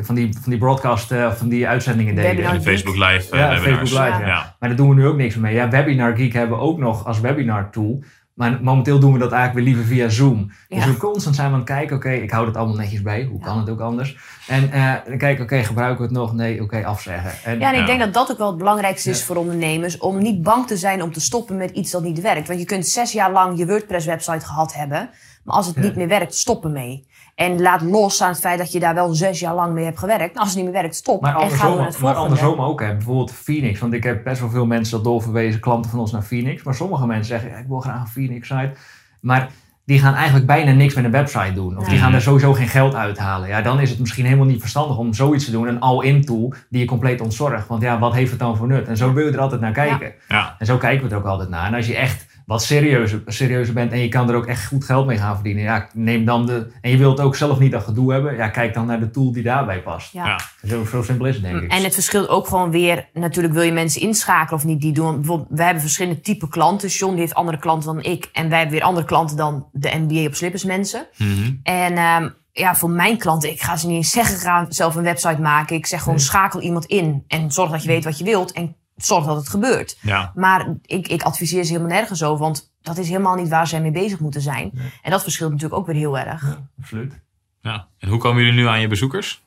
van, die, van die broadcast, eh, van die uitzendingen deden.
Webinar.
De Facebook Live eh,
Ja,
webinars.
Facebook Live,
Ja.
Ja.
Maar daar doen we nu ook niks meer mee. Ja, Webinar Geek hebben we ook nog als webinar tool. Maar momenteel doen we dat eigenlijk weer liever via Zoom. Dus we constant zijn we aan het kijken, oké, ik hou het allemaal netjes bij. Hoe kan het ook anders? En eh, dan kijken, oké, gebruiken we het nog? Nee, oké, afzeggen. En,
Ja, en ik
Ja.
denk dat dat ook wel het belangrijkste is
Ja.
voor ondernemers. Om niet bang te zijn om te stoppen met iets dat niet werkt. Want je kunt zes jaar lang je WordPress-website gehad hebben. Maar als het
Ja.
niet meer werkt, stop ermee. En laat los aan het feit dat je daar wel zes jaar lang mee hebt gewerkt. Als het niet meer werkt, stop.
Maar
en gaan we
andersom,
naar het
maar andersom ook. Hè. Bijvoorbeeld Phoenix. Want ik heb best wel veel mensen dat doorverwezen, klanten van ons naar Phoenix. Maar sommige mensen zeggen, ja, ik wil graag een Phoenix-site. Maar die gaan eigenlijk bijna niks met een website doen. Of die gaan er sowieso geen geld uithalen. Ja, dan is het misschien helemaal niet verstandig om zoiets te doen. Een all-in tool die je compleet ontzorgt. Want ja, wat heeft het dan voor nut? En zo wil je er altijd naar kijken.
Ja.
En zo kijken we er ook altijd naar. En als je echt wat serieuzer, serieuzer bent en je kan er ook echt goed geld mee gaan verdienen. Ja, neem dan de, en je wilt ook zelf niet dat gedoe hebben. Ja, kijk dan naar de tool die daarbij past.
Ja.
Ja.
Zo, zo simpel is het denk ik.
En het verschilt ook gewoon weer. Natuurlijk wil je mensen inschakelen of niet die doen. Bijvoorbeeld, we hebben verschillende type klanten. John die heeft andere klanten dan ik. En wij hebben weer andere klanten dan de MBA op slippers mensen.
Mhm.
En ehm, ja, voor mijn klanten, ik ga ze niet eens zeggen, ga zelf een website maken. Ik zeg gewoon,
Nee.
schakel iemand in. En zorg dat je weet wat je wilt. En zorg dat het gebeurt.
ja.
Maar ik, ik adviseer ze helemaal nergens over. Want dat is helemaal niet waar zij mee bezig moeten zijn.
Nee.
En dat verschilt natuurlijk ook weer heel erg.
Ja, absoluut.
Ja. En hoe komen jullie nu aan je bezoekers?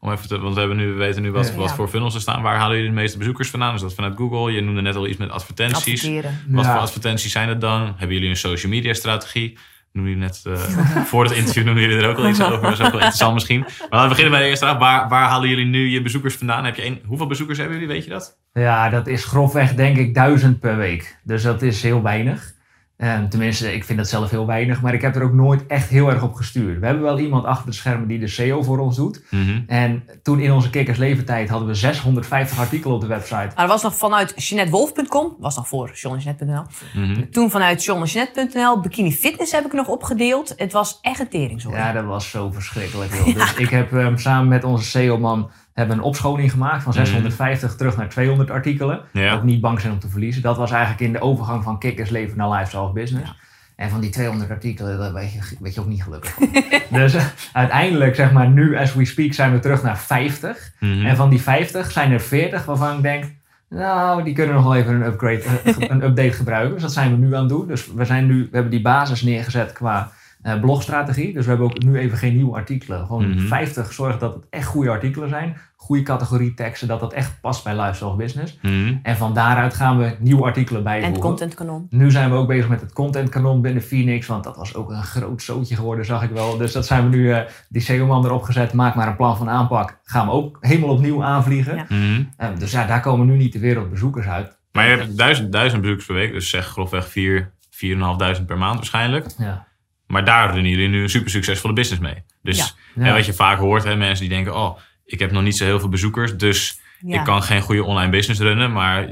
Om even te, want we, hebben nu, we weten nu wat,
Ja.
wat
Ja.
voor funnels er staan. Waar halen jullie de meeste bezoekers vandaan? Is dat vanuit Google? Je noemde net al iets met advertenties.
Adverteren.
Wat
Ja.
voor advertenties zijn het dan? Hebben jullie een social media strategie? Noem je net, eh, voor het interview noemden jullie er ook al iets over. Dat is ook wel interessant misschien. Maar laten we beginnen bij de eerste vraag. Waar, waar halen jullie nu je bezoekers vandaan? Heb je hoeveel bezoekers hebben jullie? Weet je dat?
Ja, dat is grofweg denk ik duizend per week. Dus dat is heel weinig. En tenminste, ik vind dat zelf heel weinig, maar ik heb er ook nooit echt heel erg op gestuurd. We hebben wel iemand achter de schermen die de SEO voor ons doet.
Mhm.
En toen in onze kikkersleventijd hadden we 650 artikelen op de website.
Maar dat was nog vanuit jeanettewolf.com. Was nog voor johnnyjeanette.nl.
Mhm.
Toen vanuit johnnyjeanette.nl. Bikini Fitness heb ik nog opgedeeld. Het was echt een teringzooi.
Ja, dat was zo verschrikkelijk. Joh. Dus ik heb ehm, samen met onze SEO-man hebben een opscholing gemaakt van 650 terug naar 200 artikelen.
Ja.
Ook niet bang zijn om te verliezen. Dat was eigenlijk in de overgang van kikkersleven naar lifestyle of business. En van die 200 artikelen, daar weet je, weet je ook niet gelukkig van. dus eh, uiteindelijk, zeg maar, nu as we speak, zijn we terug naar 50.
Mhm.
En van die 50 zijn er 40 waarvan ik denk, nou, die kunnen nog wel even een, upgrade, eh, een update gebruiken. Dus dat zijn we nu aan het doen. Dus we, zijn nu, we hebben die basis neergezet qua eh, blogstrategie. Dus we hebben ook nu even geen nieuwe artikelen. Gewoon
Mhm.
50 zorgen dat het echt goede artikelen zijn. Goede categorie teksten, dat dat echt past bij lifestyle business.
Mhm.
En van daaruit gaan we nieuwe artikelen
en
bijvoegen.
het contentkanon.
Nu zijn we ook bezig met het contentkanon binnen Phoenix, want dat was ook een groot zootje geworden, zag ik wel. Dus dat zijn we nu, eh, die SEO-man erop gezet, maak maar een plan van aanpak. Gaan we ook helemaal opnieuw aanvliegen.
Ja.
Mhm.
Eh, dus ja, daar komen nu niet de wereldbezoekers uit.
Maar je hebt duizend, duizend bezoekers per week. Dus zeg grofweg 4, 4.500 per maand waarschijnlijk.
Ja.
Maar daar doen jullie nu een super succesvolle business mee. Dus
Ja.
Ja.
wat je vaak hoort, hè, mensen die denken... oh, ik heb nog niet zo heel veel bezoekers, dus
Ja.
ik kan geen goede online business runnen. Maar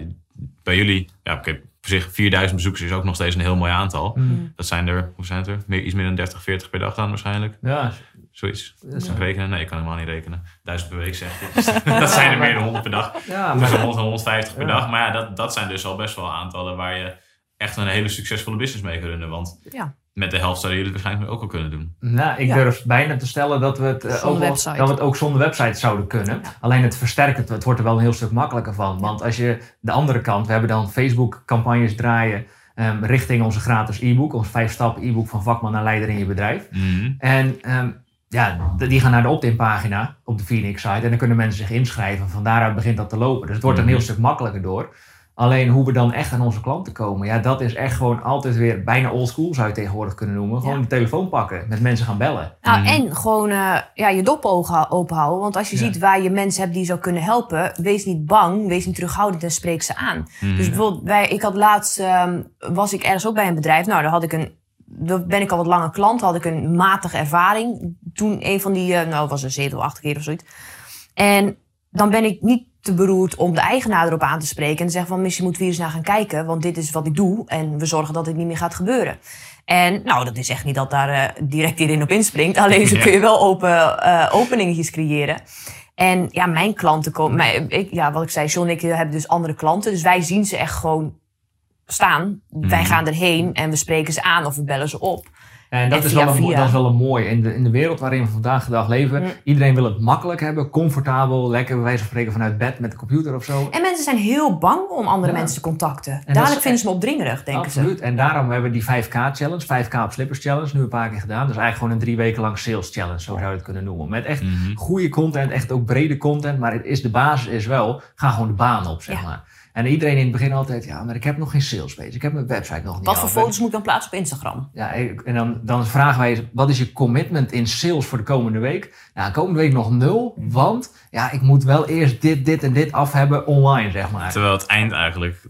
bij jullie, ja, oké, op zich 4000 bezoekers is ook nog steeds een heel mooi aantal.
Mm.
Dat zijn er, hoe zijn het er? Meer, iets meer dan 30, 40 per dag dan waarschijnlijk.
Ja,
Zoiets.
dat is-
ik rekenen? Nee, ik kan helemaal niet rekenen. Duizend per week zeg je. dat zijn er meer dan 100 per dag.
ja, maar,
100 en 150 per
Ja.
dag. Maar ja, dat, dat zijn dus al best wel aantallen waar je echt een hele succesvolle business mee kan runnen. Want
Ja.
Met de helft zouden jullie het waarschijnlijk ook al kunnen doen.
nou, ik
Ja.
durf bijna te stellen dat we, het, eh, ook wel- dat we het ook zonder website zouden kunnen.
Ja.
Alleen het versterkt het, het wordt er wel een heel stuk makkelijker van. Want als je de andere kant, we hebben dan Facebook campagnes draaien ehm, richting onze gratis e-book. Ons vijf stappen e-book van vakman naar leider in je bedrijf.
Mhm.
En ehm, ja, die gaan naar de opt-in pagina op de Phoenix site. En dan kunnen mensen zich inschrijven. Van daaruit begint dat te lopen. Dus het wordt er een heel
Mhm.
stuk makkelijker door. Alleen hoe we dan echt aan onze klanten komen. Ja, dat is echt gewoon altijd weer bijna old school zou je tegenwoordig kunnen noemen. Gewoon
Ja.
de telefoon pakken. Met mensen gaan bellen.
Nou,
Mhm.
en gewoon eh, ja, je dop ogen open houden. Want als je
Ja.
ziet waar je mensen hebt die je zou kunnen helpen, wees niet bang, wees niet terughoudend en spreek ze aan.
Mhm.
Dus bijvoorbeeld, wij, ik had laatst, ehm, was ik ergens ook bij een bedrijf. Nou, daar had ik een, daar ben ik al wat langer klant, had ik een matige ervaring. Toen een van die, eh, nou, was een zeven of acht keer of zoiets. En dan ben ik niet te beroerd om de eigenaar erop aan te spreken. En te zeggen van, misschien moeten we hier eens naar gaan kijken. Want dit is wat ik doe. En we zorgen dat dit niet meer gaat gebeuren. En nou, dat is echt niet dat daar eh, direct iedereen op inspringt. Alleen zo
Ja.
kun je wel open, eh, openingetjes creëren. En ja, mijn klanten komen... Mijn, ik, ja, wat ik zei, John en ik hebben dus andere klanten. Dus wij zien ze echt gewoon staan. Wij
Mhm.
gaan erheen en we spreken ze aan of we bellen ze op.
En dat,
En
is
via
wel een, mo-
via.
dat is wel een mooi. In de, in de wereld waarin we vandaag de dag leven,
Mm.
iedereen wil het makkelijk hebben, comfortabel, lekker bij wijze van spreken vanuit bed met de computer of zo.
En mensen zijn heel bang om andere
Ja.
mensen te contacten.
dat
Dadelijk
is-
vinden ze me opdringerig, denken ze.
Absoluut. En daarom hebben we die 5K challenge, 5K op slippers challenge, nu een paar keer gedaan. Dat is eigenlijk gewoon een drie weken lang sales challenge, zo zou je het kunnen noemen. Met echt
Mhm.
goede content, echt ook brede content. Maar het is, de basis is wel, ga gewoon de baan op, zeg
Ja.
maar. En iedereen in het begin altijd, ja, maar ik heb nog geen sales page. Ik heb mijn website nog niet
Wat voor foto's moet ik dan plaatsen op Instagram?
Ja, en dan, dan vragen wij, wat is je commitment in sales voor de komende week? Nou, komende week nog nul, want ja, ik moet wel eerst dit, dit en dit af hebben online, zeg maar.
Terwijl het eind eigenlijk...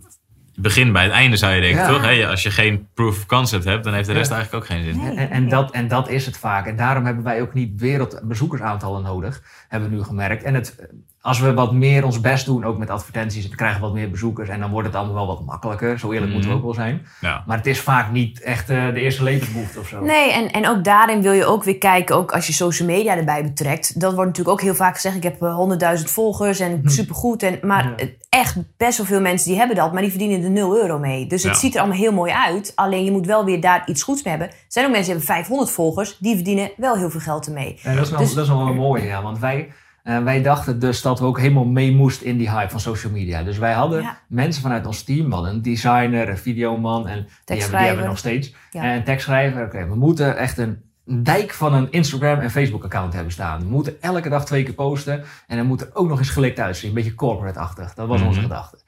Begin bij het einde zou je denken,
Ja.
toch? Hé, als je geen proof of concept hebt, dan heeft de rest
Ja.
eigenlijk ook geen zin.
Nee.
En, en, dat, en dat is het vaak. En daarom hebben wij ook niet wereldbezoekersaantallen nodig, hebben we nu gemerkt. En het, als we wat meer ons best doen, ook met advertenties, dan krijgen we wat meer bezoekers. En dan wordt het allemaal wel wat makkelijker. Zo eerlijk moeten we ook wel zijn.
Ja.
Maar het is vaak niet echt eh, de eerste levensbehoefte of zo.
Nee, en, en ook daarin wil je ook weer kijken, ook als je social media erbij betrekt. Dat wordt natuurlijk ook heel vaak gezegd, ik heb eh, 100.000 volgers en supergoed. En, maar
Ja.
eh, echt best wel veel mensen die hebben dat, maar die verdienen er 0 euro mee. Dus het
Ja.
ziet er allemaal heel mooi uit. Alleen je moet wel weer daar iets goeds mee hebben. Er zijn ook mensen die hebben 500 volgers, die verdienen wel heel veel geld ermee.
Ja, dat, is wel,
Dus-
dat is wel een mooie, ja. Want wij, eh, wij dachten dus dat we ook helemaal mee moesten in die hype van social media. Dus wij hadden
Ja.
mensen vanuit ons team. We hadden een designer, een videoman en die hebben, die hebben we nog steeds.
Ja.
En een tekstschrijver. Oké, we moeten echt een dijk van een Instagram en Facebook account hebben staan. We moeten elke dag twee keer posten. En dan moet er ook nog eens gelikt uitzien. Een beetje corporate-achtig. Dat was onze
Mhm.
gedachte.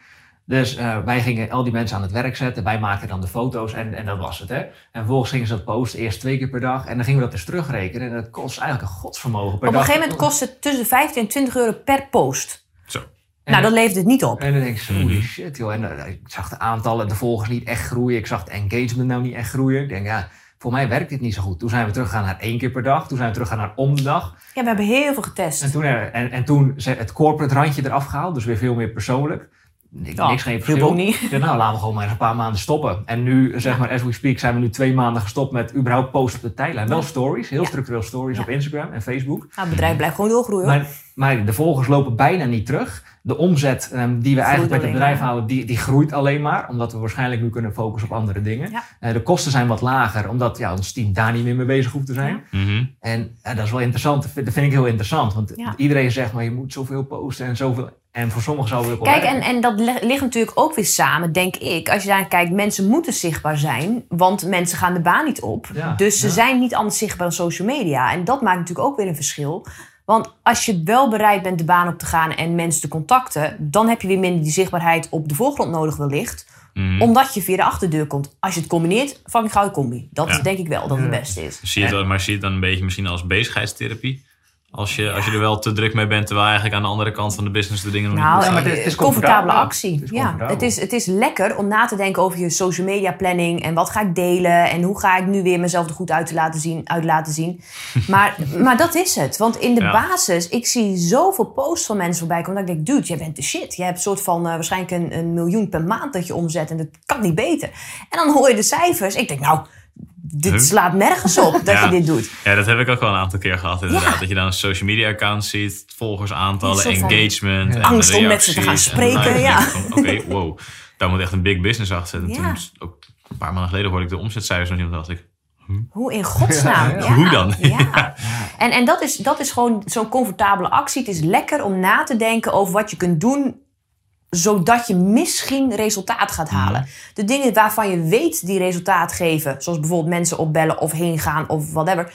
Dus eh, wij gingen al die mensen aan het werk zetten. Wij maakten dan de foto's en, en dat was het. Hè? En vervolgens gingen ze dat posten, eerst twee keer per dag. En dan gingen we dat dus terugrekenen. En dat kost eigenlijk een godsvermogen per
Op een
dag.
gegeven moment kost het tussen de 15 en 20 euro per post.
Zo.
En
nou, dat levert het niet op.
En dan denk ik, zo, holy
Mhm.
shit joh. En eh, ik zag de aantallen, de volgers niet echt groeien. Ik zag de engagement nou niet echt groeien. Ik denk, ja, voor mij werkt dit niet zo goed. Toen zijn we teruggegaan naar één keer per dag. Toen zijn we teruggegaan naar om de dag.
Ja, we hebben heel veel getest.
En toen, eh, en, en toen ze- het corporate randje eraf gehaald. Dus weer veel meer persoonlijk. Niks,
Ja,
niks geen
hielp
verschil.
ook niet.
Ik nou, laten we gewoon maar eens een paar maanden stoppen. En nu, zeg maar, as we speak, zijn we nu twee maanden gestopt met überhaupt posten op de tijdlijn. Wel stories, heel structureel stories op Instagram en Facebook.
Nou, het bedrijf blijft gewoon doorgroeien. hoor.
Maar, maar de volgers lopen bijna niet terug. De omzet ehm, die we eigenlijk met het bedrijf halen, die, die groeit alleen maar. Omdat we waarschijnlijk nu kunnen focussen op andere dingen.
Ja.
Eh, de kosten zijn wat lager, omdat ja, ons team daar niet meer mee bezig hoeft te zijn.
Mhm.
En ja, dat is wel interessant. Dat vind, dat vind ik heel interessant. Want
Ja.
iedereen zegt maar je moet zoveel posten en zoveel. En voor sommigen zou het ook wel
Kijk, en, en dat ligt natuurlijk ook weer samen, denk ik. Als je daar kijkt, mensen moeten zichtbaar zijn, want mensen gaan de baan niet op.
Ja,
dus ze
ja.
zijn niet anders zichtbaar dan social media. En dat maakt natuurlijk ook weer een verschil. Want als je wel bereid bent de baan op te gaan en mensen te contacten, dan heb je weer minder die zichtbaarheid op de voorgrond nodig wellicht.
Mhm.
Omdat je via de achterdeur komt. Als je het combineert, fucking gouden combi. Dat
Ja.
is denk ik wel dat het beste is.
Zie je het, maar zie je het dan een beetje misschien als bezigheidstherapie? Als je, als je er wel te druk mee bent, terwijl eigenlijk aan de andere kant van de business de dingen nog
Nou,
niet goed
maar het is- het is
comfortabele
comfortabel.
actie.
Het is
ja, het is, het is lekker om na te denken over je social media planning en wat ga ik delen en hoe ga ik nu weer mezelf er goed uit, te laten zien, uit laten zien. Maar, maar dat is het. Want in de
Ja.
basis, ik zie zoveel posts van mensen voorbij komen dat ik denk, dude, jij bent de shit. Je hebt een soort van eh, waarschijnlijk een, een miljoen per maand dat je omzet en dat kan niet beter. En dan hoor je de cijfers. Ik denk, nou, dit
Huh?
slaat nergens op dat
Ja.
je dit doet.
Ja, dat heb ik ook wel een aantal keer gehad inderdaad.
Ja.
Dat je dan een social media account ziet, volgersaantallen, engagement. En
Angst om met ze te gaan spreken, ja.
Oké, wow. Daar moet echt een big business achter zitten.
Ja.
Toen, ook een paar maanden geleden hoorde ik de omzetcijfers nog niet. En dacht ik,
Hoe in godsnaam?
Hoe dan?
Ja. En, en dat, is, dat is gewoon zo'n comfortabele actie. Het is lekker om na te denken over wat je kunt doen zodat je misschien resultaat gaat halen. De dingen waarvan je weet die resultaat geven, zoals bijvoorbeeld mensen opbellen of heen gaan of whatever,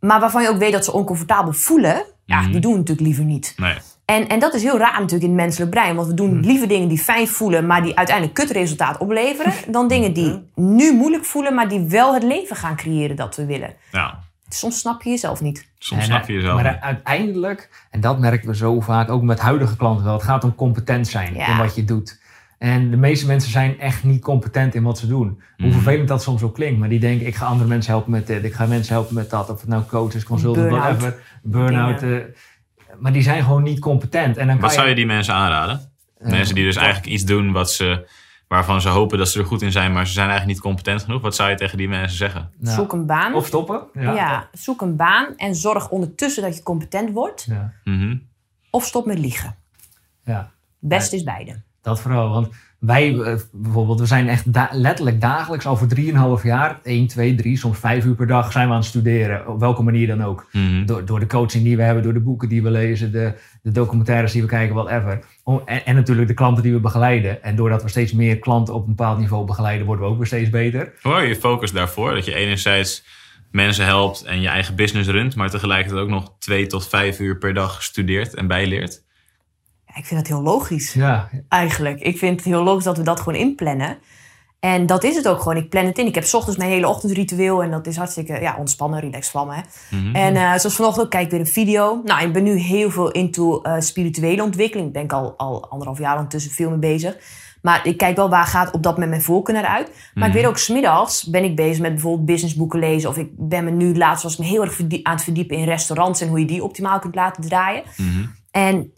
maar waarvan je ook weet dat ze oncomfortabel voelen, ja,
Mhm.
die doen we natuurlijk liever niet.
nee.
En, en dat is heel raar natuurlijk in het menselijk brein. Want we doen liever dingen die fijn voelen, maar die uiteindelijk kutresultaat opleveren. Dan dingen die nu moeilijk voelen, maar die wel het leven gaan creëren dat we willen.
Ja,
Soms snap je jezelf niet.
soms
En,
snap je
eh,
jezelf
Maar
niet.
uiteindelijk, en dat merken we zo vaak, ook met huidige klanten wel. Het gaat om competent zijn
Ja.
in wat je doet. En de meeste mensen zijn echt niet competent in wat ze doen. Hoe
Mhm.
vervelend dat soms ook klinkt. Maar die denken, ik ga andere mensen helpen met dit. Ik ga mensen helpen met dat. Of het nou coach is, consultant,
Burn-out.
whatever. Burn-out. eh, maar die zijn gewoon niet competent. En dan kan
Wat zou je die mensen aanraden?
eh,
mensen die dus eigenlijk iets doen wat ze, waarvan ze hopen dat ze er goed in zijn, maar ze zijn eigenlijk niet competent genoeg. Wat zou je tegen die mensen zeggen?
zoek een baan.
Of stoppen. Ja.
ja. zoek een baan en zorg ondertussen dat je competent wordt.
Ja.
Mhm.
Of stop met liegen.
ja.
Best is beide.
dat vooral. Want wij eh, bijvoorbeeld, we zijn echt da- letterlijk dagelijks al voor 3,5 jaar, 1, 2, 3, soms 5 uur per dag zijn we aan het studeren. Op welke manier dan ook.
Mhm.
Door, door de coaching die we hebben, door de boeken die we lezen, de, de documentaires die we kijken, whatever. Om- En, en natuurlijk de klanten die we begeleiden. En doordat we steeds meer klanten op een bepaald niveau begeleiden, worden we ook weer steeds beter.
Je je focus daarvoor? Dat je enerzijds mensen helpt en je eigen business runt, maar tegelijkertijd ook nog twee tot vijf uur per dag studeert en bijleert.
Ik vind dat heel logisch.
Ja,
eigenlijk. Ik vind het heel logisch dat we dat gewoon inplannen. En dat is het ook gewoon. Ik plan het in. Ik heb 's ochtends mijn hele ochtendritueel. En dat is hartstikke ja, ontspannen, relax vlammen. Hè?
Mhm.
En eh, zoals vanochtend kijk ik weer een video. Nou, ik ben nu heel veel into eh, spirituele ontwikkeling. Ik ben ik al, al anderhalf jaar ondertussen veel mee bezig. Maar ik kijk wel waar gaat op dat moment mijn voorkeur naar uit. Maar ik
Mhm.
weet ook, smiddags ben ik bezig met bijvoorbeeld businessboeken lezen. Of ik ben me nu laatst was me heel erg aan het verdiepen in restaurants. En hoe je die optimaal kunt laten draaien.
Mhm.
En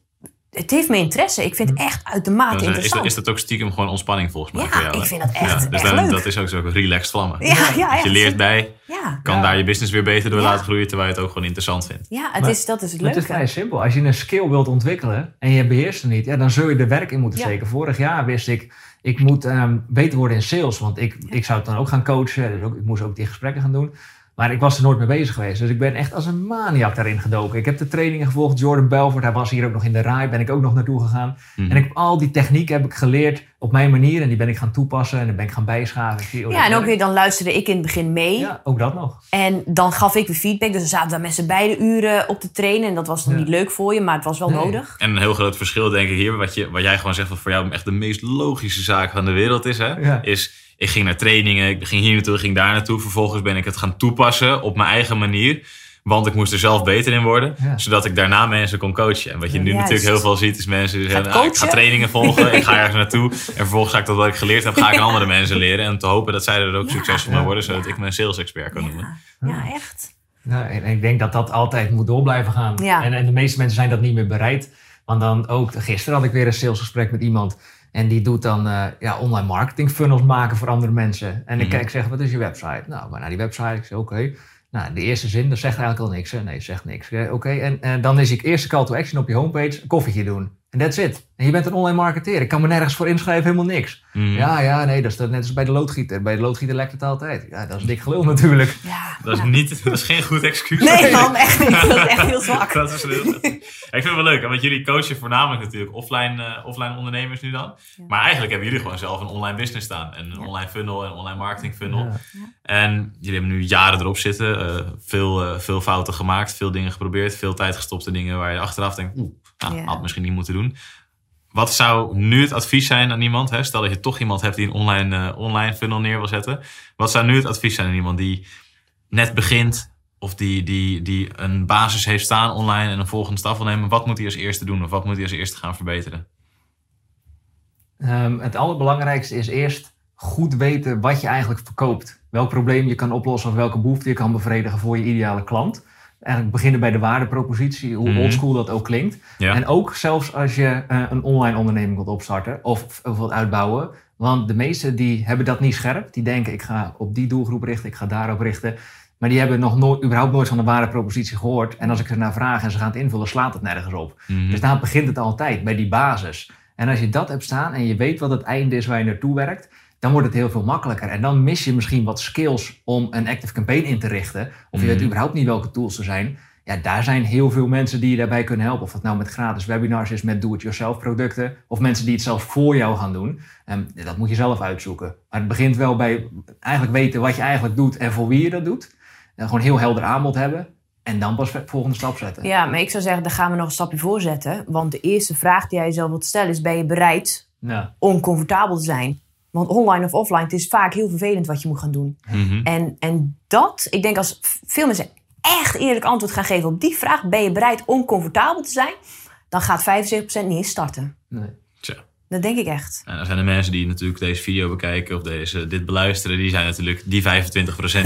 het heeft me interesse. Ik vind het echt uitermate
Dan is, is,
interessant.
dat, is dat ook stiekem gewoon ontspanning volgens mij
Ja,
voor jou?
ik vind dat echt-
Ja, dus
echt
dan-
leuk.
Dat is ook zo relaxed vlammen.
Ja, ja, echt.
je leert bij,
Ja,
kan
Ja.
daar je business weer beter door
Ja.
laten groeien, terwijl je het ook gewoon interessant vindt.
ja het
Maar-
is, dat is het
Maar het is
leuke.
vrij simpel. Als je een skill wilt ontwikkelen en je beheerst het niet, ja, dan zul je er werk in moeten
Ja.
steken. Vorig jaar wist ik, ik moet ehm, beter worden in sales, want ik, ik zou het dan ook gaan coachen. Dus ook, ik moest ook die gesprekken gaan doen. Maar ik was er nooit mee bezig geweest. Dus ik ben echt als een maniak daarin gedoken. Ik heb de trainingen gevolgd. Jordan Belfort, hij was hier ook nog in de RAI, ben ik ook nog naartoe gegaan.
Mhm.
En ik heb al die technieken heb ik geleerd op mijn manier. En die ben ik gaan toepassen en dan ben ik gaan bijschaven. Oh,
Ja, en ook weer dan luisterde ik in het begin mee.
Ja, ook dat nog.
En dan gaf ik weer feedback. Dus dan zaten met z'n beide uren op te trainen. En dat was dan
Ja.
niet leuk voor je, maar het was wel
Nee.
nodig.
En een heel groot verschil, denk ik, hier, wat, je, wat jij gewoon zegt, wat voor jou echt de meest logische zaak van de wereld is, hè,
Ja.
is ik ging naar trainingen, ik ging hier naartoe, ik ging daar naartoe. Vervolgens ben ik het gaan toepassen op mijn eigen manier. Want ik moest er zelf beter in worden,
Ja.
zodat ik daarna mensen kon coachen. En wat je nu
Juist.
natuurlijk heel veel ziet, is mensen die zeggen, "Nou, ik ga
coachen?"
trainingen volgen, ik ga ergens naartoe. En vervolgens ga ik dat wat ik geleerd heb, ga ik aan andere mensen leren. En te hopen dat zij er ook
Ja.
succesvol mee worden, zodat ik mijn sales expert kan noemen.
Ja, echt.
Ja, en ik denk dat dat altijd moet door blijven gaan.
Ja.
En, en de meeste mensen zijn dat niet meer bereid. Want dan ook, gisteren had ik weer een salesgesprek met iemand. En die doet dan eh, ja, online marketing funnels maken voor andere mensen. En ik
Mhm.
kijk, zeg, wat is je website? Nou, maar naar die website. Ik zeg, oké. Nou, de eerste zin, dat zegt eigenlijk al niks. Hè? Nee, zegt niks. Oké, en, en dan is je eerste call to action op je homepage, een koffietje doen. En that's it. En je bent een online marketeer. Ik kan me nergens voor inschrijven, helemaal niks.
Mhm.
Ja, ja, nee, dat is dat net als bij de loodgieter. Bij de loodgieter lekt het altijd. Ja, dat is dik gelul natuurlijk.
Ja.
Dat is,
ja.
niet, dat is geen goed excuus.
Nee, man, echt niet. Dat is echt heel zwak.
Dat is heel Ja, Ik vind het wel leuk, want jullie coachen voornamelijk natuurlijk offline, eh, offline ondernemers nu dan.
Ja.
Maar eigenlijk hebben jullie gewoon zelf een online business staan. En een
Ja.
online funnel en een online marketing funnel.
Ja.
En jullie hebben nu jaren erop zitten. eh, veel, eh, veel fouten gemaakt, veel dingen geprobeerd. Veel tijd gestopt in dingen waar je achteraf denkt... Oeh, nou,
Ja.
had misschien niet moeten doen. Wat zou nu het advies zijn aan iemand? Hè? Stel dat je toch iemand hebt die een online, eh, online funnel neer wil zetten. Wat zou nu het advies zijn aan iemand die net begint... of die, die, die een basis heeft staan online en een volgende stap wil nemen? Wat moet hij als eerste doen? Of wat moet hij als eerste gaan verbeteren?
Ehm, het allerbelangrijkste is eerst goed weten wat je eigenlijk verkoopt. Welk probleem je kan oplossen of welke behoefte je kan bevredigen voor je ideale klant. Eigenlijk beginnen bij de waardepropositie, hoe
Mhm.
oldschool dat ook klinkt.
Ja.
En ook zelfs als je eh, een online onderneming wilt opstarten of, of wilt uitbouwen. Want de meesten die hebben dat niet scherp. Die denken ik ga op die doelgroep richten, ik ga daarop richten. Maar die hebben nog nooit, überhaupt nooit van de waardepropositie gehoord. En als ik er naar vraag en ze gaan het invullen, slaat het nergens op.
Mhm.
Dus daar begint het altijd, bij die basis. En als je dat hebt staan en je weet wat het einde is waar je naartoe werkt, dan wordt het heel veel makkelijker. En dan mis je misschien wat skills om een active campaign in te richten. Of je
Mhm.
weet überhaupt niet welke tools er zijn. Ja, daar zijn heel veel mensen die je daarbij kunnen helpen. Of het nou met gratis webinars is, met do-it-yourself producten. Of mensen die het zelf voor jou gaan doen. En dat moet je zelf uitzoeken. Maar het begint wel bij eigenlijk weten wat je eigenlijk doet en voor wie je dat doet. En gewoon heel helder aanbod hebben. En dan pas de volgende stap zetten.
Ja, maar ik zou zeggen, daar gaan we nog een stapje voor zetten. Want de eerste vraag die jij jezelf wilt stellen is... ben je bereid
Ja.
om comfortabel te zijn? Want online of offline, het is vaak heel vervelend wat je moet gaan doen.
Mhm.
En, en dat, ik denk als veel mensen echt eerlijk antwoord gaan geven op die vraag... ben je bereid om comfortabel te zijn? Dan gaat 75% niet eens starten.
Nee.
Dat denk ik echt.
En dan zijn er mensen die natuurlijk deze video bekijken of deze, dit beluisteren. Die zijn natuurlijk die 25%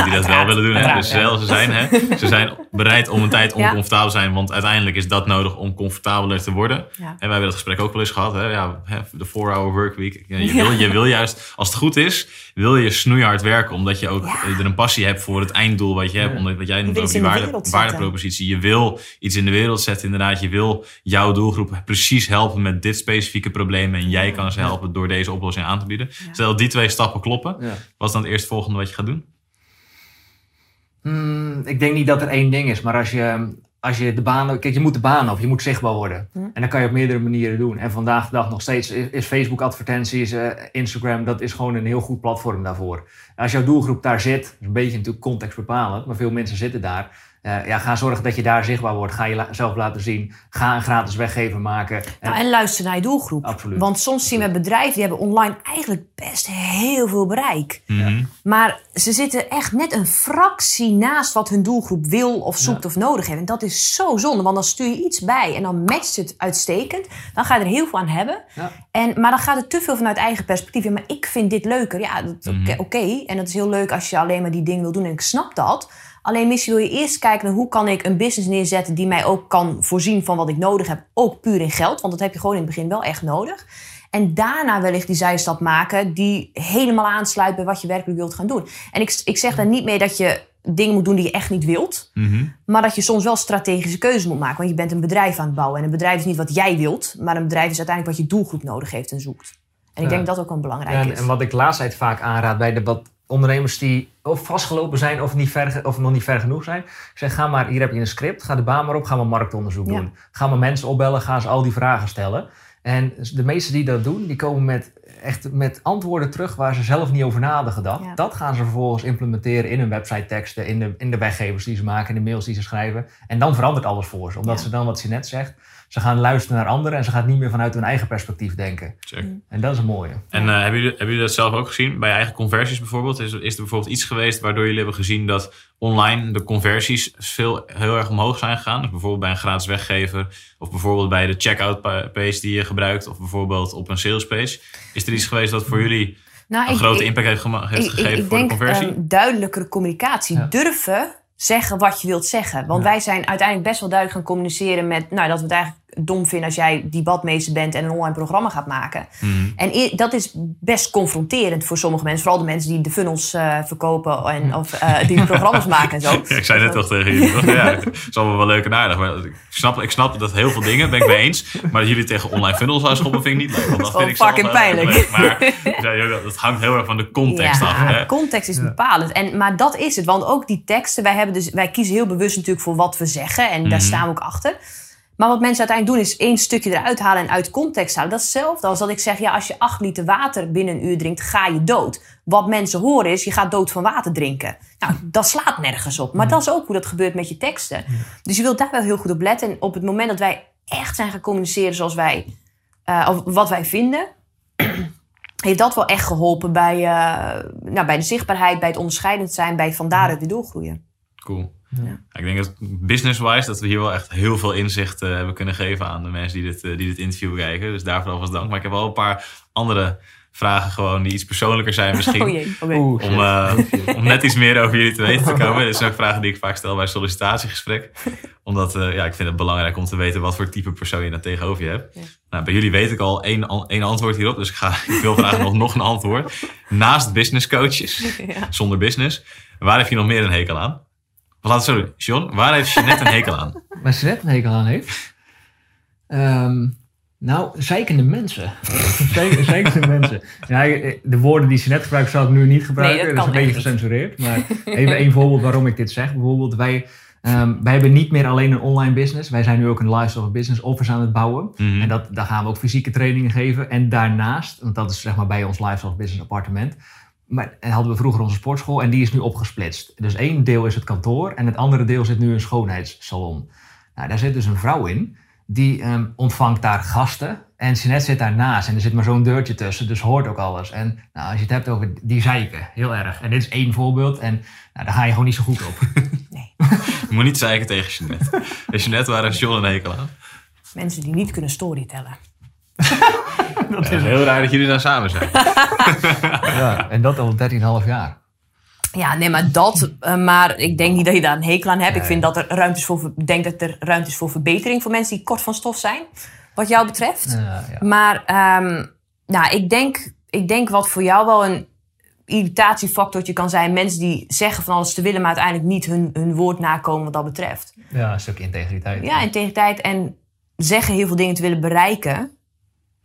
die dat wel willen doen. Hè? Dus
ja.
stel, ze zijn, hè? ze zijn bereid om een tijd oncomfortabel te zijn. Want uiteindelijk is dat nodig om comfortabeler te worden.
Ja.
En wij hebben dat gesprek ook wel eens gehad. Hè? Ja, hè, de 4-hour workweek. Je, wil, je wil juist, als het goed is, wil je snoeihard werken. Omdat je ook
Ja.
er een passie hebt voor het einddoel wat je hebt.
Ja.
Omdat wat jij noemt die
de
waarde, waardepropositie. Je wil iets in de wereld zetten inderdaad. Je wil jouw doelgroep precies helpen met dit specifieke probleem. En jij kan ze helpen door deze oplossing aan te bieden. Stel dat die twee stappen kloppen,
Ja.
wat is dan het eerstvolgende wat je gaat doen?
Hmm, ik denk niet dat er één ding is, maar als je, als je de baan... Kijk, je moet de baan op, je moet zichtbaar worden. En dat kan je op meerdere manieren doen. En vandaag de dag nog steeds is, is Facebook advertenties, eh, Instagram, dat is gewoon een heel goed platform daarvoor. Als jouw doelgroep daar zit, is een beetje natuurlijk context bepalend, maar veel mensen zitten daar. Eh, ja, ga zorgen dat je daar zichtbaar wordt. Ga jezelf laten zien. Ga een gratis weggever maken. En-
Nou, en luister naar je doelgroep.
Absoluut.
Want soms zien we bedrijven die hebben online eigenlijk best heel veel bereik.
Mhm.
Maar ze zitten echt net een fractie naast wat hun doelgroep wil of zoekt of nodig heeft. En dat is zo zonde, want dan stuur je iets bij en dan matcht het uitstekend. Dan ga je er heel veel aan hebben.
Ja.
En, maar dan gaat het te veel vanuit eigen perspectief. Ja, maar ik vind dit leuker. Ja, dat- oké.
Mhm.
oké. En dat is heel leuk als je alleen maar die dingen wil doen. En ik snap dat. Alleen misschien wil je eerst kijken naar hoe kan ik een business neerzetten die mij ook kan voorzien van wat ik nodig heb. Ook puur in geld, want dat heb je gewoon in het begin wel echt nodig. En daarna wellicht die zijstap maken die helemaal aansluit bij wat je werkelijk wilt gaan doen. En ik, ik zeg daar niet mee dat je dingen moet doen die je echt niet wilt.
Mhm.
Maar dat je soms wel strategische keuzes moet maken. Want je bent een bedrijf aan het bouwen. En een bedrijf is niet wat jij wilt. Maar een bedrijf is uiteindelijk wat je doelgroep nodig heeft en zoekt. En ik
Ja.
denk dat dat ook wel belangrijk
Ja, en,
is.
en wat ik laatst tijd vaak aanraad bij de wat ondernemers die of vastgelopen zijn of, niet ver, of nog niet ver genoeg zijn. Ik zeg, ga maar, hier heb je een script, ga de baan maar op, ga maar marktonderzoek
Ja.
doen. Ga maar mensen opbellen, ga ze al die vragen stellen. En de meesten die dat doen, die komen met, echt met antwoorden terug waar ze zelf niet over hadden gedacht.
Ja.
Dat gaan ze vervolgens implementeren in hun website teksten, in de, in de weggevers die ze maken, in de mails die ze schrijven. En dan verandert alles voor ze. Omdat
Ja.
ze dan, wat ze net zegt, ze gaan luisteren naar anderen en ze gaan niet meer vanuit hun eigen perspectief denken.
Check.
En dat is een mooie.
En eh, hebben, jullie, hebben jullie dat zelf ook gezien? Bij je eigen conversies bijvoorbeeld? Is, is er bijvoorbeeld iets geweest waardoor jullie hebben gezien dat online de conversies veel, heel erg omhoog zijn gegaan? Dus bijvoorbeeld bij een gratis weggever. Of bijvoorbeeld bij de checkout pa- page die je gebruikt. Of bijvoorbeeld op een sales page. Is er iets geweest wat voor jullie
Nou,
een
ik-
grote
ik-
impact heeft, heeft
ik,
gegeven
ik, ik
voor
denk
de conversie?
ehm, duidelijkere communicatie.
Ja.
Durven zeggen wat je wilt zeggen. Want
Ja.
wij zijn uiteindelijk best wel duidelijk gaan communiceren met... Nou, dat we het eigenlijk dom vinden als jij debatmeester bent en een online programma gaat maken.
Mhm.
En dat is best confronterend voor sommige mensen. Vooral de mensen die de funnels eh, verkopen en of, eh, die programma's maken en zo.
Ja, ik zei net toch tegen jullie. toch? Ja, het is allemaal wel leuk en aardig. Maar ik snap, ik snap dat heel veel dingen, ben ik mee eens. Maar dat jullie tegen online funnels gaan schoppen vind ik niet leuk. Want dat
Dat
vind ik
fucking pijnlijk.
leuk. Maar ik zei, joh, dat hangt heel erg van de context
ja,
af. Hè?
context is
Ja.
bepalend. En, maar dat is het. Want ook die teksten, wij, hebben dus, wij kiezen heel bewust natuurlijk voor wat we zeggen. En daar
Mhm.
staan we ook achter. Maar wat mensen uiteindelijk doen is één stukje eruit halen en uit context halen. Dat is hetzelfde als dat ik zeg, ja, als je acht liter water binnen een uur drinkt, ga je dood. Wat mensen horen is, je gaat dood van water drinken. Nou, dat slaat nergens op. Maar dat is ook hoe dat gebeurt met je teksten. Dus je wilt daar wel heel goed op letten. En op het moment dat wij echt zijn gaan communiceren zoals wij, eh, of wat wij vinden, heeft dat wel echt geholpen bij, eh, nou, bij de zichtbaarheid, bij het onderscheidend zijn, bij van daaruit weer doorgroeien.
Cool.
Ja.
Ik denk dat business-wise dat we hier wel echt heel veel inzicht eh, hebben kunnen geven aan de mensen die dit, eh, die dit interview kijken. Dus daarvoor alvast dank. Maar ik heb wel een paar andere vragen gewoon die iets persoonlijker zijn misschien.
Oh jee.
Oeh,
Om, eh, om net iets meer over jullie te weten te komen. Dit zijn ook vragen die ik vaak stel bij sollicitatiegesprek. Omdat eh, ja, ik vind het belangrijk om te weten wat voor type persoon je dan tegenover je hebt.
Ja.
Nou, bij jullie weet ik al één, één antwoord hierop. Dus ik, ga, ik wil graag nog, nog een antwoord. Naast business coaches,
Ja.
zonder business, waar heb je nog meer een hekel aan? Laat doen. John, waar heeft Jeanette een hekel aan?
Waar ze net een hekel aan heeft? Ehm, nou, zeikende mensen. Zeik- zeikende mensen. Ja, de woorden die ze net gebruikt zou ik nu niet gebruiken.
Nee, dat
is een beetje gecensureerd. Maar even één voorbeeld waarom ik dit zeg. Bijvoorbeeld, wij, ehm, wij hebben niet meer alleen een online business. Wij zijn nu ook een lifestyle business office aan het bouwen.
Mhm.
En dat, daar gaan we ook fysieke trainingen geven. En daarnaast, want dat is zeg maar bij ons lifestyle business appartement. Maar en hadden we vroeger onze sportschool en die is nu opgesplitst. Dus één deel is het kantoor en het andere deel zit nu een schoonheidssalon. Nou, daar zit dus een vrouw in, die ehm, ontvangt daar gasten. En Jeanette zit daarnaast en er zit maar zo'n deurtje tussen, dus hoort ook alles. En nou, als je het hebt over die zeiken, heel erg. En dit is één voorbeeld en nou, daar ga je gewoon niet zo goed op.
Je moet niet zeiken tegen Jeanette. Dus Jeanette, waar heeft John een hekel aan?
Mensen die niet kunnen storytellen.
Het is heel raar dat jullie daar samen zijn.
ja, en dat al 13,5 jaar.
Ja, nee, maar dat. eh, maar ik denk niet dat je daar een hekel aan hebt. Ik vind dat er ruimtes voor, ver- ik denk dat er ruimte is voor verbetering voor mensen die kort van stof zijn. Wat jou betreft.
Ja, ja.
Maar ehm, nou, ik, denk, ik denk wat voor jou wel een irritatiefactortje kan zijn. Mensen die zeggen van alles te willen, maar uiteindelijk niet hun, hun woord nakomen wat dat betreft.
ja, een stukje integriteit.
Ja, integriteit en zeggen heel veel dingen te willen bereiken.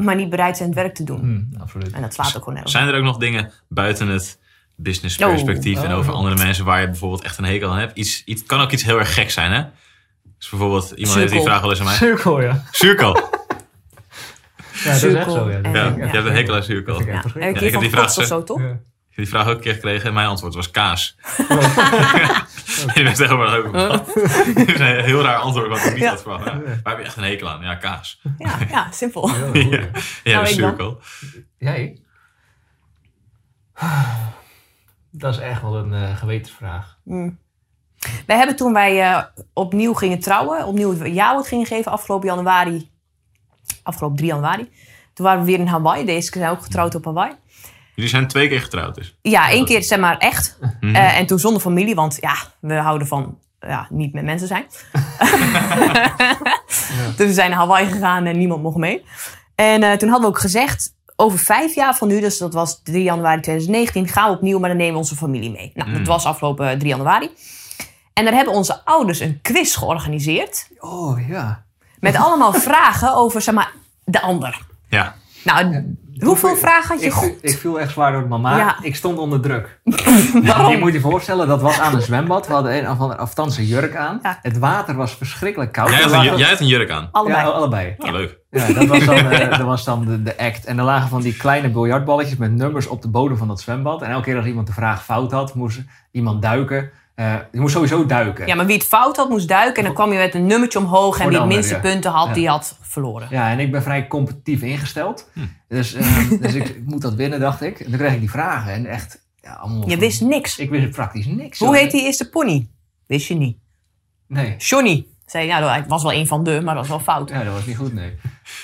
Maar niet bereid zijn het werk te doen.
Hmm, absoluut.
En dat slaat ook gewoon nergens.
Zijn er ook nog dingen buiten het business perspectief
Oh.
en over andere mensen waar je bijvoorbeeld echt een hekel aan hebt? Iets, iets het kan ook iets heel erg gek zijn, hè? Dus bijvoorbeeld, iemand heeft die vraag wel eens aan mij.
Cirkel, ja.
Cirkel.
Ja, dat is echt zo, ja.
je hebt een hekel aan cirkel.
Vind ik
Heb
die vraag zo,
toch?
Ja.
Ik heb die vraag ook een keer gekregen en mijn antwoord was kaas. en je bent tegenwoordig ook wat? Dat is een heel raar antwoord wat ik niet
Ja.
had verwacht. Ja, Waar heb je echt een hekel aan? Ja, kaas.
Ja, ja, simpel.
Ja, ja.
Ja,
Nou,
cirkel.
Jij? Dat is echt wel een eh, gewetensvraag.
Wij hebben toen wij eh, opnieuw gingen trouwen, opnieuw het jaarwoord gingen geven afgelopen januari, afgelopen 3 januari. Toen waren we weer in Hawaii. Deze keer zijn we ook getrouwd op Hawaii.
Jullie zijn twee keer getrouwd dus.
Ja, één keer zeg maar echt.
Mhm.
Eh, en toen zonder familie, want ja, we houden van ja, niet met mensen zijn. Dus we zijn naar Hawaii gegaan en niemand mocht mee. En eh, toen hadden we ook gezegd, over vijf jaar van nu, dus dat was 3 januari 2019, gaan we opnieuw, maar dan nemen we onze familie mee. Nou, dat was afgelopen eh, 3 januari. En daar hebben onze ouders een quiz georganiseerd.
Oh, ja.
Met allemaal vragen over, zeg maar, de ander.
Ja.
Nou, hoeveel vragen had je
Ik,
goed?
ik viel echt zwaar door het mama.
Ja.
Ik stond onder druk. Je moet je voorstellen, dat was aan een zwembad. We hadden een of andere aftanse jurk aan.
Ja.
Het water was verschrikkelijk koud.
Jij had, een,
lagen-
jij had een jurk aan.
Allebei.
Ja, allebei.
Oh, leuk.
Ja, dat was dan, eh, dat was dan de, de act. En er lagen van die kleine biljartballetjes met nummers op de bodem van dat zwembad. En elke keer als iemand de vraag fout had, moest iemand duiken. Eh, je moest sowieso duiken.
Ja, maar wie het fout had, moest duiken. En dan kwam je met een nummertje omhoog. En wie het minste punten had,
Ja.
die had verloren.
Ja, en ik ben vrij competitief ingesteld.
Hm.
Dus, eh, dus ik, ik moet dat winnen, dacht ik. En toen kreeg ik die vragen. En echt, ja, allemaal
Je wist niks.
Ik wist praktisch niks.
Hoe
hoor.
heet die eerste pony? Wist je niet.
Nee.
Johnny. Zei, nou, hij was wel een van de, maar dat was wel fout.
Ja, dat was niet goed, nee.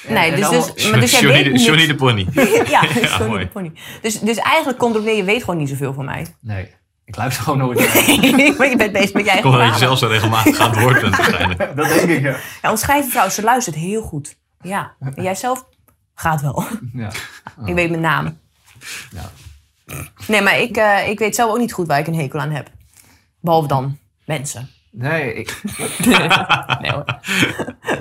Nee,
En
dus,
allemaal-
dus, maar dus jij
Johnny,
weet
de. Johnny de pony.
ja, Johnny
mooi.
de pony. Dus, dus eigenlijk komt er weer, je weet gewoon niet zoveel van mij.
Nee, ik luister gewoon nooit naar.
maar je bent bezig met eigen
Kom dat je zelf zo regelmatig aan het woord bent waarschijnlijk.
dat denk ik, ja.
Ja, schrijvenvrouw, ze luistert heel goed. Ja, en jij zelf gaat wel.
ja.
Ik weet mijn naam.
Ja.
Nee, maar ik, eh, ik weet zelf ook niet goed waar ik een hekel aan heb. Behalve dan mensen.
Nee, ik,
Nee hoor.